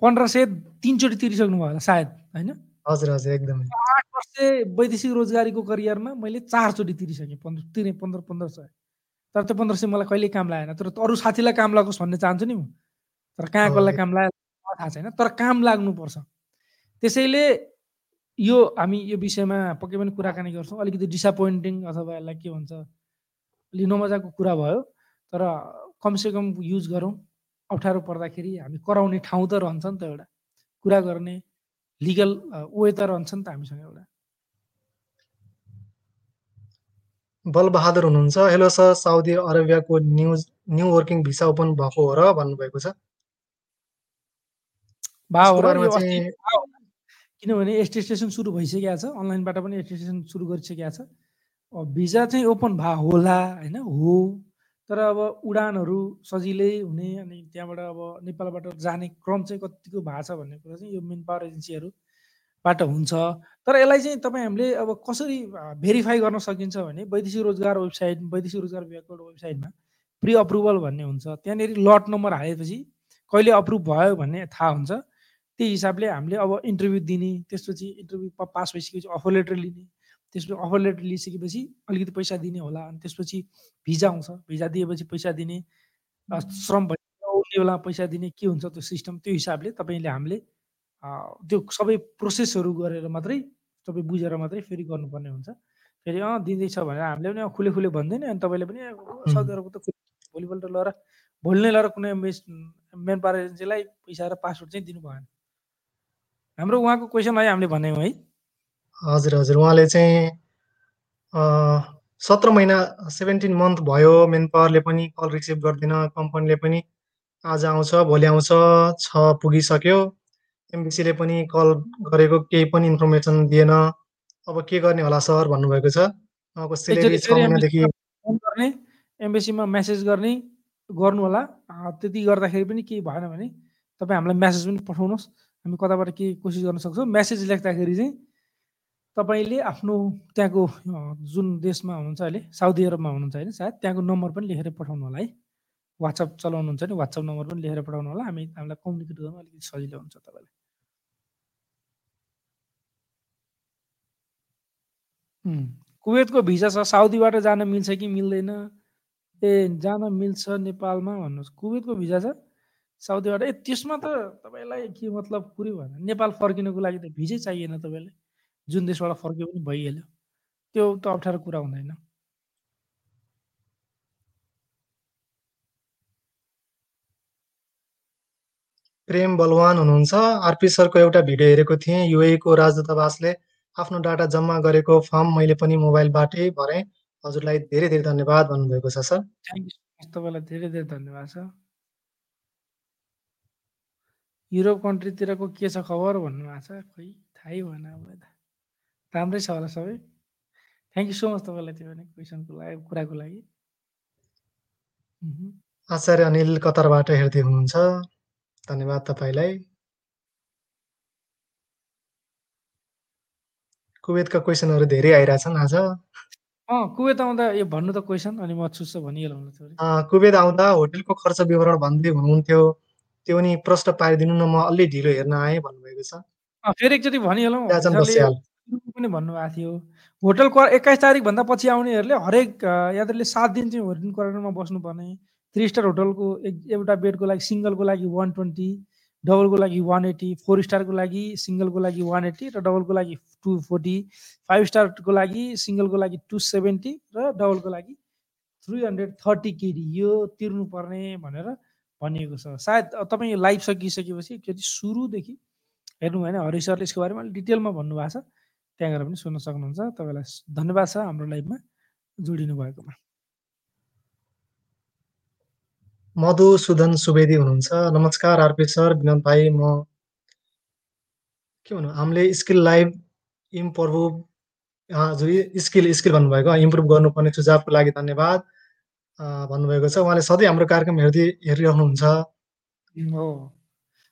पन्ध्र सय तिनचोटि तिरिसक्नु भयो होला सायद होइन? हजुर हजुर एकदमै। आठ वर्ष वैदेशिक रोजगारीको करियरमा मैले चारचोटि तिरिसकेँ पन्ध्र तिरेँ पन्ध्र पन्ध्र सय। तर त्यो पन्ध्र सय मलाई कहिल्यै काम लागेन। तर अरू साथीलाई काम लागोस् भन्ने चाहन्छु नि म। तर कहाँ कसलाई काम लाग्यो थाहा छैन। तर काम लाग्नुपर्छ। त्यसैले यो हामी यो विषयमा पक्कै पनि कुराकानी गर्छौँ। अलिकति डिसपोइन्टिङ अथवा यसलाई के भन्छ अलि नमजाको कुरा भयो। तर कमसेकम युज गरौँ। अप्ठ्यारो पर्दाखेरि हामी कराउने ठाउँ त रहन्छ नि त एउटा। कुरा गर्ने लिगल वे त रहन्छ नि त हामीसँग एउटा। बलबहादुर हुनुहुन्छ। Hello sir Saudi अरेबियाको news new working visa open भएको हो र भन्नुभएको छ। किनभने एस्टेसन सुरु भइसकेको छ। अनलाइनबाट पनि एस्टेसन सुरु गरिसकेको छ। भिजा चाहिँ ओपन भए होला होइन? हो। तर अब उडानहरू सजिलै हुने अनि त्यहाँबाट अब नेपालबाट जाने क्रम चाहिँ कतिको भएको छ भन्ने कुरा चाहिँ यो मेन पावर एजेन्सीहरूबाट हुन्छ। तर यसलाई चाहिँ तपाईँ हामीले अब कसरी भेरिफाई गर्न सकिन्छ भने वैदेशिक रोजगार वेबसाइट वैदेशिक रोजगार विभागको वेबसाइटमा प्रि अप्रुभल भन्ने हुन्छ। त्यहाँनिर लट नम्बर हालेपछि कहिले अप्रुभ भयो भन्ने थाहा हुन्छ। त्यही हिसाबले हामीले अब इन्टरभ्यू दिने त्यसपछि इन्टरभ्यू पास भइसकेपछि अफर लेटर लिने त्यसपछि अफर लेटर लिइसकेपछि अलिकति पैसा दिने होला अनि त्यसपछि भिजा आउँछ भिजा दिएपछि पैसा दिने श्रम भइसक्यो बेला पैसा दिने के हुन्छ त्यो सिस्टम त्यो हिसाबले तपाईँले हामीले त्यो सबै प्रोसेसहरू गरेर मात्रै तपाईँ बुझेर मात्रै फेरि गर्नुपर्ने हुन्छ। फेरि अँ दिँदैछ भनेर हामीले पनि खुले खुले भन्दैन अनि तपाईँले पनि साउदी अरबको त भोलिपल्ट लगेर भोलि नै लगेर कुनै मेस मेन पावर एजेन्सीलाई पैसा र पासवर्ड चाहिँ दिनु भएन हाम्रो उहाँको क्वेसन है हामीले भन्यौँ है। हजुर हजुर। उहाँले चाहिँ सत्र महिना सेभेन्टिन मन्थ भयो मेन पावरले पनि कल रिसिभ गर्दैन कम्पनीले पनि आज आउँछ भोलि आउँछ छ पुगिसक्यो। एमबिसीले पनि कल गरेको केही पनि इन्फर्मेसन दिएन अब के गर्ने होला सर भन्नुभएको छ। उहाँको सेलेरी एकचोटि 6 फेरि महिनादेखि गर्ने, एम्बेसीमा मेसेज गर्ने गर्नु होला। त्यति गर्दाखेरि पनि केही भएन भने तपाईँ हामीलाई मेसेज पनि पठाउनुहोस्। हामी कताबाट के कोसिस गर्न सक्छौँ। मेसेज लेख्दाखेरि चाहिँ तपाईँले आफ्नो त्यहाँको जुन देशमा हुनुहुन्छ अहिले साउदी अरबमा हुनुहुन्छ होइन सायद त्यहाँको नम्बर पनि लेखेर पठाउनु होला है। वाट्सएप चलाउनुहुन्छ भने वाट्सएप नम्बर पनि लेखेर पठाउनु होला। हामी हामीलाई कम्युनिकेट गर्नु अलिकति सजिलो हुन्छ तपाईँलाई। कुवेतको भिसा छ साउदीबाट जान मिल्छ कि मिल्दैन? ए जान मिल्छ नेपालमा भन्नुहोस्। कुवेतको भिसा छ साउदीबाट ए त्यसमा त तपाईँलाई के मतलब कुरै भएन। नेपाल फर्किनको लागि त भिजै चाहिएन तपाईँलाई। जुन देशबाट फर्कियो पनि भइहाल्यो। त्यो त अप्ठ्यारो कुरा हुँदैन। प्रेम बलवान हुनुहुन्छ। आरपी सरको एउटा भिडियो हेरेको थिएँ। युएईको राजदूतावासले आफ्नो डाटा जम्मा गरेको फर्म मैले पनि मोबाइलबाटै भरेँ। हजुरलाई धेरै धेरै धन्यवाद भन्नुभएको छ sir. Thank you so much तपाईँलाई धेरै धेरै धन्यवाद छ। युरोप कन्ट्रीतिरको के छ खबर भन्नुभएको छ। खोइ थाहै भएन अब यता। राम्रै छ होला सबै? थ्याङ्क यू सो मच तपाईँलाई त्यो भने क्वेसनको लागि कुराको लागि। आचार्य अनिल कतारबाट हेर्दै हुनुहुन्छ। धन्यवाद तपाईँलाई। कुवेतका क्वेसनहरू धेरै आइरहेछन् आज। अँ, कुवेत आउँदा यो भन्नु त क्वेसन अनि म चुस्स भनिहालौँ न थोरै। अ, कुवेत आउँदा होटलको खर्च विवरण भन्दै हुनुहुन्थ्यो। त्यो नि प्रश्न पारिदिनु न म अलि ढिलो हेर्न आएँ भन्नुभएको छ। फेरि एकचोटि भनिहालौँ पनि भन्नुभएको थियो। होटल क्वा 21 तारिकभन्दा पछि आउनेहरूले हरेक यात्रीले 7 दिन चाहिँ होटल क्वारेन्टाइनमा बस्नुपर्ने। 3 स्टार होटलको एक एउटा बेडको लागि सिङ्गलको लागि 120, डबलको लागि 180, 4 स्टारको लागि सिङ्गलको लागि 180 र डबलको लागि 240, 5 स्टारको लागि सिङ्गलको लागि 270 र डबलको लागि 330 केडी यो तिर्नुपर्ने भनेर भनिएको छ। सायद तपाईँ लाइभ सकिसकेपछि एकचोटि सुरुदेखि हेर्नु भएन हरि सरले यसको बारेमा अलिक डिटेलमा भन्नुभएको छ। त्यहाँ गएर पनि सुन्न सक्नुहुन्छ। तपाईँलाई धन्यवाद छ हाम्रो लाइभमा जोडिनु भएकोमा। मधुसूदन सुवेदी हुनुहुन्छ। नमस्कार आरपी सर, विनोद भाइ म के भन्नु हामीले स्किल लाइभ इम्प्रुभ हजुर स्किल स्किल भन्नुभएको इम्प्रुभ गर्नुपर्ने सुझावको लागि धन्यवाद भन्नुभएको छ। उहाँले सधैँ हाम्रो कार्यक्रम हेर्दै हेरिरहनुहुन्छ। हो।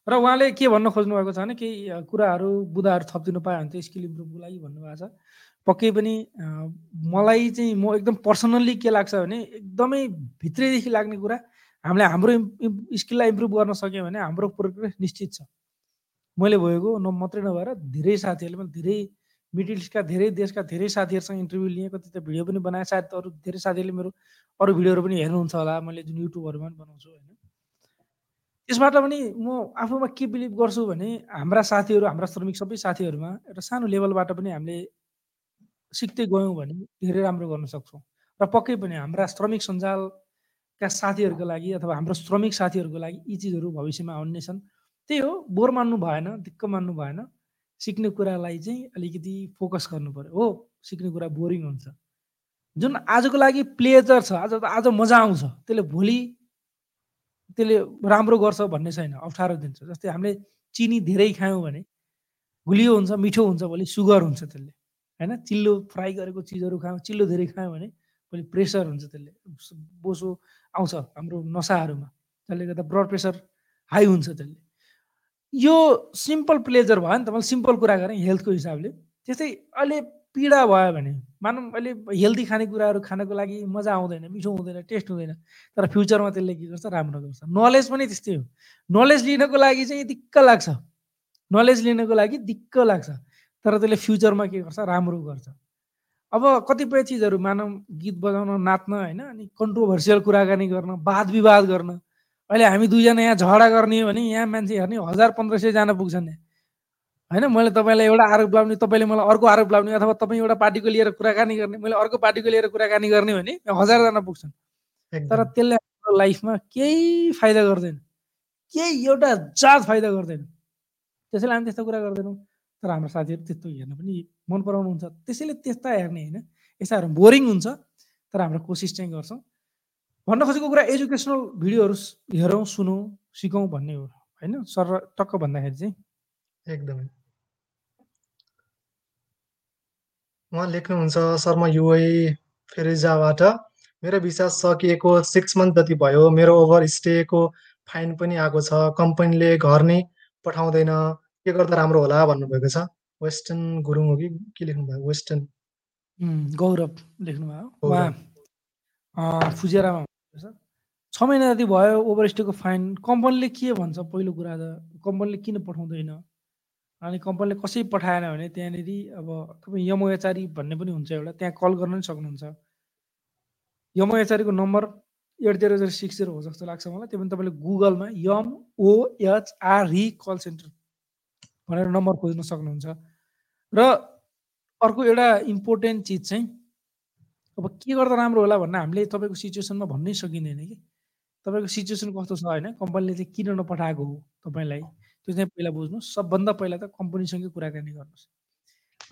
र उहाँले के भन्न खोज्नु भएको छ भने केही कुराहरू बुँदाहरू थपिदिनु पायो भने त स्किल इम्प्रुभको लागि भन्नुभएको छ। पक्कै पनि मलाई चाहिँ म एकदम पर्सनल्ली के लाग्छ भने एकदमै भित्रैदेखि लाग्ने कुरा हामीले हाम्रो स्किललाई इम्प्रुभ गर्न सक्यौँ भने हाम्रो प्रोग्रेस निश्चित छ। मैले भएको न मात्रै नभएर धेरै साथीहरूले पनि धेरै मिडल इस्टका धेरै देशका धेरै साथीहरूसँग इन्टरभ्यू लिएँ। कति त भिडियो पनि बनाएँ। सायद अरू धेरै साथीहरूले मेरो अरू भिडियोहरू पनि हेर्नुहुन्छ होला। मैले जुन युट्युबहरूमा पनि बनाउँछु होइन। त्यसबाट पनि म आफूमा के बिलिभ गर्छु भने हाम्रा साथीहरू, हाम्रा श्रमिक सबै साथीहरूमा एउटा सानो लेभलबाट पनि हामीले सिक्दै गयौँ भने धेरै राम्रो गर्न सक्छौँ। र पक्कै पनि हाम्रा श्रमिक सञ्जालका साथीहरूको लागि अथवा हाम्रो श्रमिक साथीहरूको लागि यी चिजहरू भविष्यमा आउने छन्। त्यही हो बोर मान्नु भएन, दिक्क मान्नु भएन। सिक्ने कुरालाई चाहिँ अलिकति फोकस गर्नुपर्यो। हो, सिक्ने कुरा बोरिङ हुन्छ। जुन आजको लागि प्लेजर छ, आज आज मजा आउँछ, त्यसले भोलि त्यसले राम्रो गर्छ भन्ने छैन, अप्ठ्यारो दिन्छ। जस्तै हामीले चिनी धेरै खायौँ भने गुलियो हुन्छ, मिठो हुन्छ, भोलि सुगर हुन्छ त्यसले। होइन? चिल्लो फ्राई गरेको चिजहरू खायौँ, चिल्लो धेरै खायौँ भने भोलि प्रेसर हुन्छ त्यसले। बोसो आउँछ हाम्रो नसाहरूमा। त्यसले गर्दा ब्लड प्रेसर हाई हुन्छ त्यसले। यो सिम्पल प्लेजर भयो नि त, मैले सिम्पल कुरा गरेँ हेल्थको हिसाबले। त्यस्तै अहिले पीडा भयो भने मानौँ अहिले हेल्दी खानेकुराहरू खानको लागि मजा आउँदैन, मिठो हुँदैन, टेस्ट हुँदैन। तर फ्युचरमा त्यसले के गर्छ राम्रो गर्छ। नलेज पनि त्यस्तै हो। नलेज लिनको लागि चाहिँ दिक्क लाग्छ। नलेज लिनको लागि दिक्क लाग्छ। तर त्यसले फ्युचरमा के गर्छ राम्रो गर्छ। अब कतिपय चिजहरू मानौँ गीत बजाउन, नाच्न होइन अनि कन्ट्रोभर्सियल कुराकानी गर्न, वाद-विवाद गर्न। अहिले हामी 2 जना यहाँ झगडा गर्ने हो भने यहाँ मान्छे हेर्ने 1000-1500 जना पुग्छन् यहाँ। होइन? मैले तपाईँलाई एउटा आरोप लाउने, तपाईँले मलाई अर्को आरोप लाउने अथवा तपाईँ एउटा पार्टीको लिएर कुराकानी गर्ने, मैले अर्को पार्टीको लिएर कुराकानी गर्ने भने 1000 जना पुग्छन्। तर। त्यसले हाम्रो लाइफमा केही फाइदा गर्दैन। केही एउटा जात फाइदा गर्दैन। त्यसैले हामी त्यस्ता कुरा गर्दैनौँ। तर हाम्रो साथीहरू त्यस्तो हेर्न पनि मन पराउनुहुन्छ। त्यसैले त्यस्ता हेर्ने होइन। यस्ता हेर्न बोरिङ हुन्छ। तर हाम्रो कोसिस चाहिँ गर्छौँ। भन्न खोजेको कुरा एजुकेसनल भिडियोहरू हेरौँ, सुनौँ, सिकौँ भन्ने हो। होइन? सर टक्क भन्दाखेरि चाहिँ। एकदमै। उहाँ लेख्नुहुन्छ सर म युए फेरिजाबाट मेरो भिसा सकिएको सिक्स मन्थ जति भयो मेरो ओभर स्टेको फाइन पनि आएको छ कम्पनीले घर नै पठाउँदैन के गर्दा राम्रो होला भन्नुभएको छ वेस्टर्न गुरुङ हो कि के लेख्नु भएको वेस्टर्न गौरव लेख्नुभयो फुजेरामा छ महिना जति भयो ओभर स्टेको फाइन कम्पनीले के भन्छ? पहिलो कुरा त कम्पनीले किन पठाउँदैन? अनि कम्पनीले कसै पठाएन भने त्यहाँनिर अब तपाईँ यमोएचारी भन्ने पनि हुन्छ एउटा त्यहाँ कल गर्न पनि सक्नुहुन्छ। यमोएचारीको number eight zero zero six zero हो जस्तो लाग्छ मलाई। त्यो पनि तपाईँले गुगलमा यम ओएचआरई कल सेन्टर भनेर नम्बर खोज्न सक्नुहुन्छ। र अर्को एउटा इम्पोर्टेन्ट चिज चाहिँ अब के गर्दा राम्रो होला भन्ने हामीले तपाईँको सिचुएसनमा भन्नै सकिँदैन कि? तपाईँको सिचुएसन कस्तो छ होइन? कम्पनीले चाहिँ किन नपठाएको हो तपाईँलाई? त्यो चाहिँ पहिला बुझ्नुहोस्। सबभन्दा पहिला त कम्पनीसँगै कुराकानी गर्नुहोस्।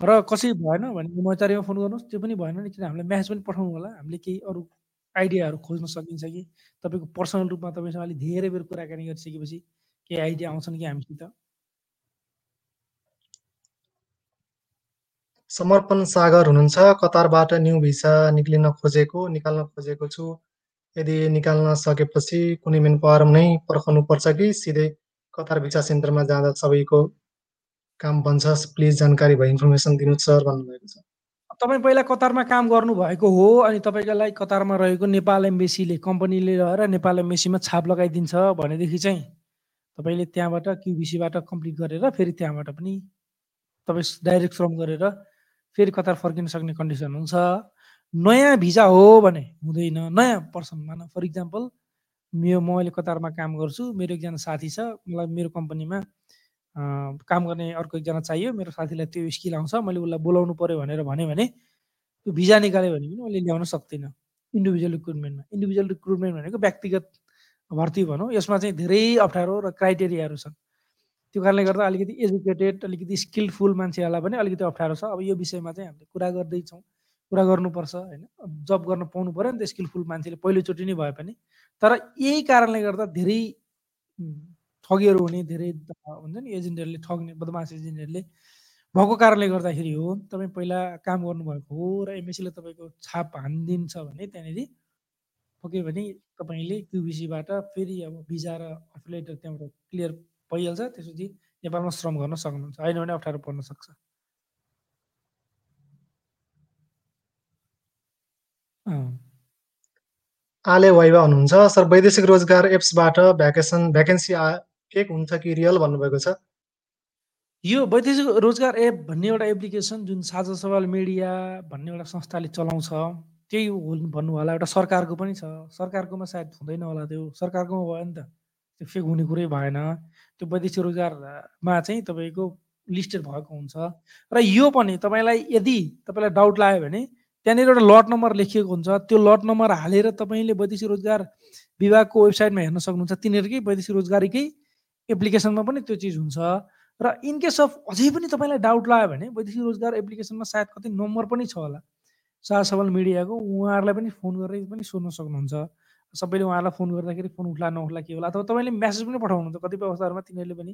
र कसै भएन भने मचारीमा फोन गर्नुहोस्। त्यो पनि भएन नि किन? हामीलाई म्यासेज पनि पठाउनु होला। हामीले केही अरू आइडियाहरू खोज्न सकिन्छ कि? तपाईँको पर्सनल रूपमा तपाईँसँग अलिक धेरै बेर कुराकानी गरिसकेपछि केही आइडिया आउँछन् कि हामीसित? समर्पण सागर हुनुहुन्छ। कतारबाट न्यु भिसा निक्लिन खोजेको निकाल्न खोजेको छु। यदि निकाल्न सकेपछि कुनै मेन पावर नै पर्खाउनु पर्छ कि सिधै कतार भिसा सेन्टरमा जाँदा सबैको काम बन्छ? प्लिज जानकारी भयो इन्फर्मेसन दिनु सर भन्नुभएको छ। तपाईँ पहिला कतारमा काम गर्नुभएको हो अनि तपाईँलाई कतारमा रहेको नेपाल एम्बेसीले कम्पनीले रहेर नेपाल एम्बेसीमा छाप लगाइदिन्छ भनेदेखि चाहिँ तपाईँले त्यहाँबाट क्युबिसीबाट कम्प्लिट गरेर फेरि त्यहाँबाट पनि तपाईँ डाइरेक्ट श्रम गरेर फेरि कतार फर्किन सक्ने कन्डिसन हुन्छ। नयाँ भिजा हो भने हुँदैन। नयाँ पर्सन मान फर इक्जाम्पल मेरो म अहिले कतारमा काम गर्छु मेरो एकजना साथी छ मलाई मेरो कम्पनीमा काम गर्ने अर्को एकजना चाहियो मेरो साथीलाई त्यो स्किल आउँछ मैले उसलाई बोलाउनु पऱ्यो भनेर भने भने त्यो भिजा निकाल्यो भने पनि उसले ल्याउन सक्दिनँ। इन्डिभिजुअल रिक्रुटमेन्टमा। इन्डिभिजुअल रिक्रुटमेन्ट भनेको व्यक्तिगत भर्ती भनौँ यसमा चाहिँ धेरै अप्ठ्यारो र क्राइटेरियाहरू छन्। त्यो कारणले गर्दा अलिकति एजुकेटेड अलिकति स्किलफुल मान्छेहरूलाई पनि अलिकति अप्ठ्यारो छ। अब यो विषयमा चाहिँ हामीले कुरा गर्दैछौँ। कुरा गर्नुपर्छ होइन? जब गर्न पाउनु पऱ्यो नि त स्किलफुल मान्छेले पहिलोचोटि नै भए पनि। तर यही कारणले गर्दा धेरै ठगीहरू हुने धेरै हुन्छ नि एजेन्टहरूले ठग्ने बदमास एजेन्टहरूले भएको कारणले गर्दाखेरि हो तपाईँ पहिला काम गर्नुभएको हो र एमएसीले तपाईँको छाप हानिदिन्छ भने त्यहाँनिर पक्यो भने तपाईँले क्युबिसीबाट फेरि अब भिजा र अफलेटर त्यहाँबाट क्लियर भइहाल्छ त्यसपछि नेपालमा श्रम गर्न सक्नुहुन्छ। होइन भने अप्ठ्यारो पर्न सक्छ। आले वाइवा हुनुहुन्छ। सर वैदेशिक रोजगार एप्सबाट भ्याकेसन भ्याकेन्सी एक हुन्छ कि रियल भन्नुभएको छ? यो वैदेशिक रोजगार एप भन्ने एउटा एप्लिकेसन जुन साझा सवाल मिडिया भन्ने एउटा संस्थाले चलाउँछ त्यही भन्नु होला एउटा सरकारको पनि छ। सरकारकोमा सायद हुँदैन होला त्यो। सरकारकोमा भयो नि त। त्यो फेक हुने कुरै भएन। त्यो वैदेशिक रोजगारमा चाहिँ तपाईँको लिस्टेड भएको हुन्छ। र यो पनि तपाईँलाई यदि तपाईँलाई डाउट लाग्यो भने त्यहाँनिर एउटा लट नम्बर लेखिएको हुन्छ। त्यो लट नम्बर हालेर तपाईँले वैदेशिक रोजगार विभागको वेबसाइटमा हेर्न सक्नुहुन्छ। तिनीहरूकै वैदेशिक रोजगारीकै एप्लिकेसनमा पनि त्यो चिज हुन्छ। र इनकेस अफ अझै पनि तपाईँलाई डाउट लाग्यो भने वैदेशिक रोजगार एप्लिकेसनमा सायद कति नम्बर पनि छ होला। सार सबल मिडियाको उहाँहरूलाई पनि फोन गरेर पनि सोध्न सक्नुहुन्छ। सबैले उहाँहरूलाई फोन गर्दाखेरि फोन उठ्ला नउठ्ला के होला अथवा तपाईँले म्यासेज पनि पठाउनुहुन्छ। कतिपय अवस्थाहरूमा तिनीहरूले पनि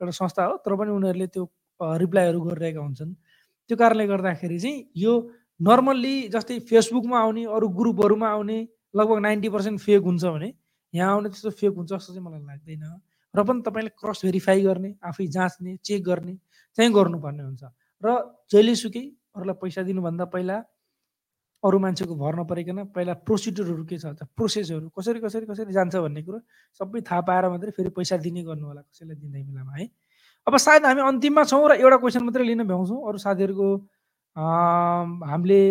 एउटा संस्था हो तर पनि उनीहरूले त्यो रिप्लाईहरू गरिरहेका हुन्छन्। त्यो कारणले गर्दाखेरि चाहिँ यो नर्मल्ली जस्तै फेसबुकमा आउने अरू ग्रुपहरूमा आउने लगभग नाइन्टी पर्सेन्ट फेक हुन्छ भने यहाँ आउने त्यस्तो फेक हुन्छ जस्तो चाहिँ मलाई लाग्दैन। र पनि तपाईँले क्रस भेरिफाई गर्ने आफै जाँच्ने चेक गर्ने चाहिँ गर्नुपर्ने हुन्छ। र जहिलेसुकै अरूलाई पैसा दिनुभन्दा पहिला अरू मान्छेको भर नपरिकन पहिला प्रोसिड्युरहरू के छ प्रोसेसहरू कसरी कसरी कसरी जान्छ भन्ने कुरो सबै थाहा पाएर मात्रै फेरि पैसा दिने गर्नु होला कसैलाई दिँदै बेलामा है? अब सायद हामी अन्तिममा छौँ र एउटा क्वेसन मात्रै लिन भ्याउँछौँ। अरू साथीहरूको हामीले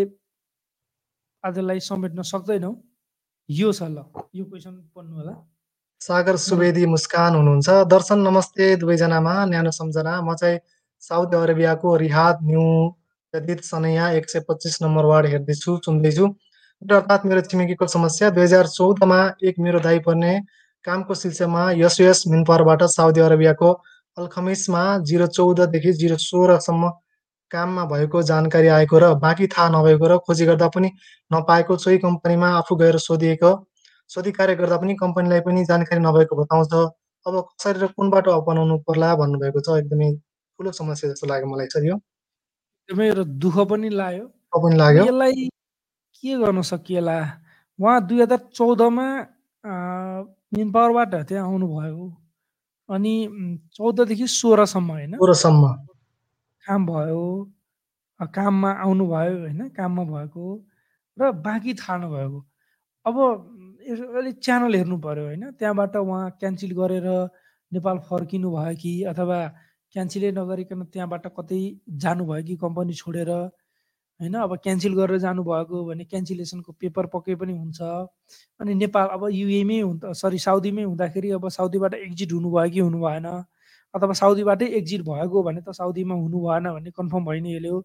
आजलाई समेट्न सक्दैनौँ। यो छ ल यो क्वेसन पढ्नु होला। सागर सुवेदी मुस्कान हुनुहुन्छ। दर्शन नमस्ते दुवैजनामा न्यानो सम्झना। म चाहिँ साउदी अरेबियाको रिहाद न्यु जदिद सनैया एक सय पच्चिस नम्बर वार्ड हेर्दैछु चुन्दैछु अर्थात् मेरो छिमेकीको समस्या दुई हजार चौधमा एक मेरो दाई पर्ने कामको सिलसिलामा यस मिनपरबाट साउदी अरेबियाको अल्खमिसमा जिरो चौधदेखि जिरो सोह्रसम्म काममा भएको जानकारी आएको र बाँकी थाहा नभएको र खोजी गर्दा पनि नपाएको सोही कम्पनीमा आफू गएर सोधिएको। सोधी कार्य गर्दा पनि कम्पनीलाई पनि जानकारी नभएको बताउँछ। अब कसरी र कुन बाटो अपनाउनु पर्ला भन्नुभएको छ। एकदमै ठुलो समस्या जस्तो लाग्यो मलाई सर यो एकदमै दुःख पनि लाग्यो। पनि लाग्यो। यसलाई के गर्न सकिएला? उहाँ दुई हजार चौधमा मेन पावरबाट त्यहाँ आउनुभयो। अनि चौधदेखि सोह्रसम्म होइन? सोह्रसम्म। काम भयो काममा आउनुभयो होइन? काममा भएको र बाँकी थाल्नु भएको अब अलिक च्यानल हेर्नु पऱ्यो होइन? त्यहाँबाट उहाँ क्यान्सल गरेर नेपाल फर्किनु भयो कि अथवा क्यान्सलै नगरिकन त्यहाँबाट कतै जानुभयो कि कम्पनी छोडेर होइन? अब क्यान्सल गरेर जानुभएको भने क्यान्सलेसनको पेपर पक्कै पनि हुन्छ। अनि नेपाल अब युएमै हुँ सरी साउदीमै हुँदाखेरि अब साउदीबाट एक्जिट हुनुभयो कि हुनु भएन अथवा साउदीबाटै एक्जिट भएको भने त साउदीमा हुनु भएन भन्ने कन्फर्म भइ नै हाल्यो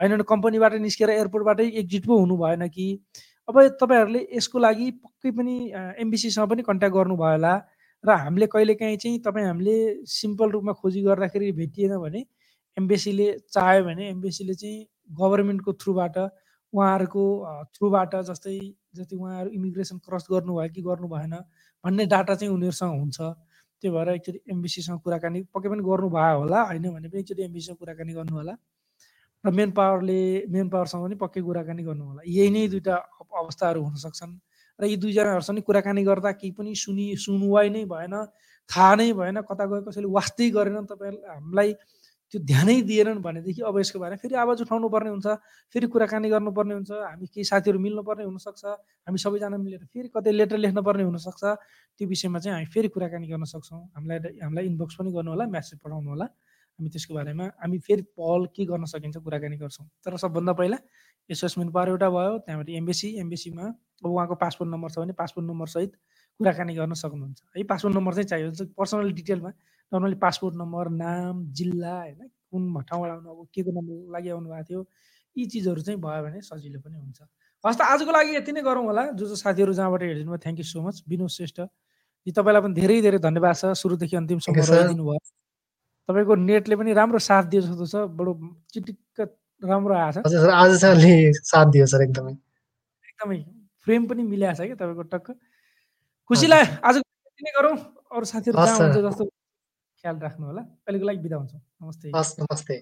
होइन कम्पनीबाट निस्केर एयरपोर्टबाटै एक्जिट पो हुनु भएन कि? अब तपाईँहरूले यसको लागि पक्कै पनि एमबिसीसँग पनि कन्ट्याक्ट गर्नुभयो होला। र हामीले कहिलेकाहीँ चाहिँ तपाईँ हामीले सिम्पल रूपमा खोजी गर्दाखेरि भेटिएन भने एम्बेसीले चाह्यो भने एम्बेसीले चाहिँ गभर्मेन्टको थ्रुबाट उहाँहरूको थ्रुबाट जस्तै जति उहाँहरू इमिग्रेसन क्रस गर्नुभयो कि गर्नु भएन भन्ने डाटा चाहिँ उनीहरूसँग हुन्छ। त्यो भएर एकचोटि एमबिसीसँग कुराकानी पक्कै पनि गर्नुभयो होला होइन भने पनि एकचोटि एमबिसीसँग कुराकानी गर्नु होला। र मेन पावरले मेन पावरसँग पनि पक्कै कुराकानी गर्नु होला। यही नै दुइटा अवस्थाहरू हुन सक्छन् र यी दुईजनाहरूसँग कुराकानी गर्दा केही पनि सुनि सुनवाई नै भएन थाहा नै भएन कता गयो कसैले वास्तै गरेन। तपाईँहरू हामीलाई त्यो ध्यानै दिएनन् भनेदेखि अब यसको बारेमा फेरि आवाज उठाउनु पर्ने हुन्छ फेरि कुराकानी गर्नुपर्ने हुन्छ हामी केही साथीहरू मिल्नुपर्ने हुनसक्छ हामी सबैजना मिलेर फेरि कतै लेटर लेख्नुपर्ने हुनसक्छ त्यो विषयमा चाहिँ हामी फेरि कुराकानी गर्न सक्छौँ। हामीलाई हामीलाई इनबक्स पनि गर्नु होला म्यासेज पठाउनु होला हामी त्यसको बारेमा हामी फेरि पहल के गर्न सकिन्छ कुराकानी गर्छौँ। तर सबभन्दा पहिला एसेसमेन्ट पावर एउटा भयो त्यहाँबाट एमबिसी एमबिसीमा अब उहाँको पासपोर्ट नम्बर छ भने पासपोर्ट नम्बरसहित कुराकानी गर्न सक्नुहुन्छ। है पासपोर्ट नम्बर चाहिँ चाहियो पर्सनल डिटेलमा नर्मली पासपोर्ट नम्बर नाम जिल्ला होइन कुन ठाउँबाट आउनु अब के को नम्बर लागि आउनु भएको थियो यी चिजहरू चाहिँ भयो भने सजिलो पनि हुन्छ। हस् त आजको लागि यति नै गरौँ होला। जो जो साथीहरू जहाँबाट हेरिदिनु भयो thank you so much Binod Shrestha. तपाईँलाई पनि धेरै धेरै धन्यवाद छ। सुरुदेखि अन्तिमसम्म रहिदिनु भयो। तपाईँको नेटले पनि राम्रो साथ दियो जस्तो छ। बडो चिटिक्क राम्रो आएको छ साथ दियो सर एकदमै। एकदमै फ्रेम पनि मिलाएको छ क्या तपाईँको टक्क। खुसी लाग्यो आज गरौँ। अरू साथीहरू जस्तो ख्याल राख्नु होला। अहिलेको लागि बिदा हुन्छौँ। नमस्ते। हस् नमस्ते।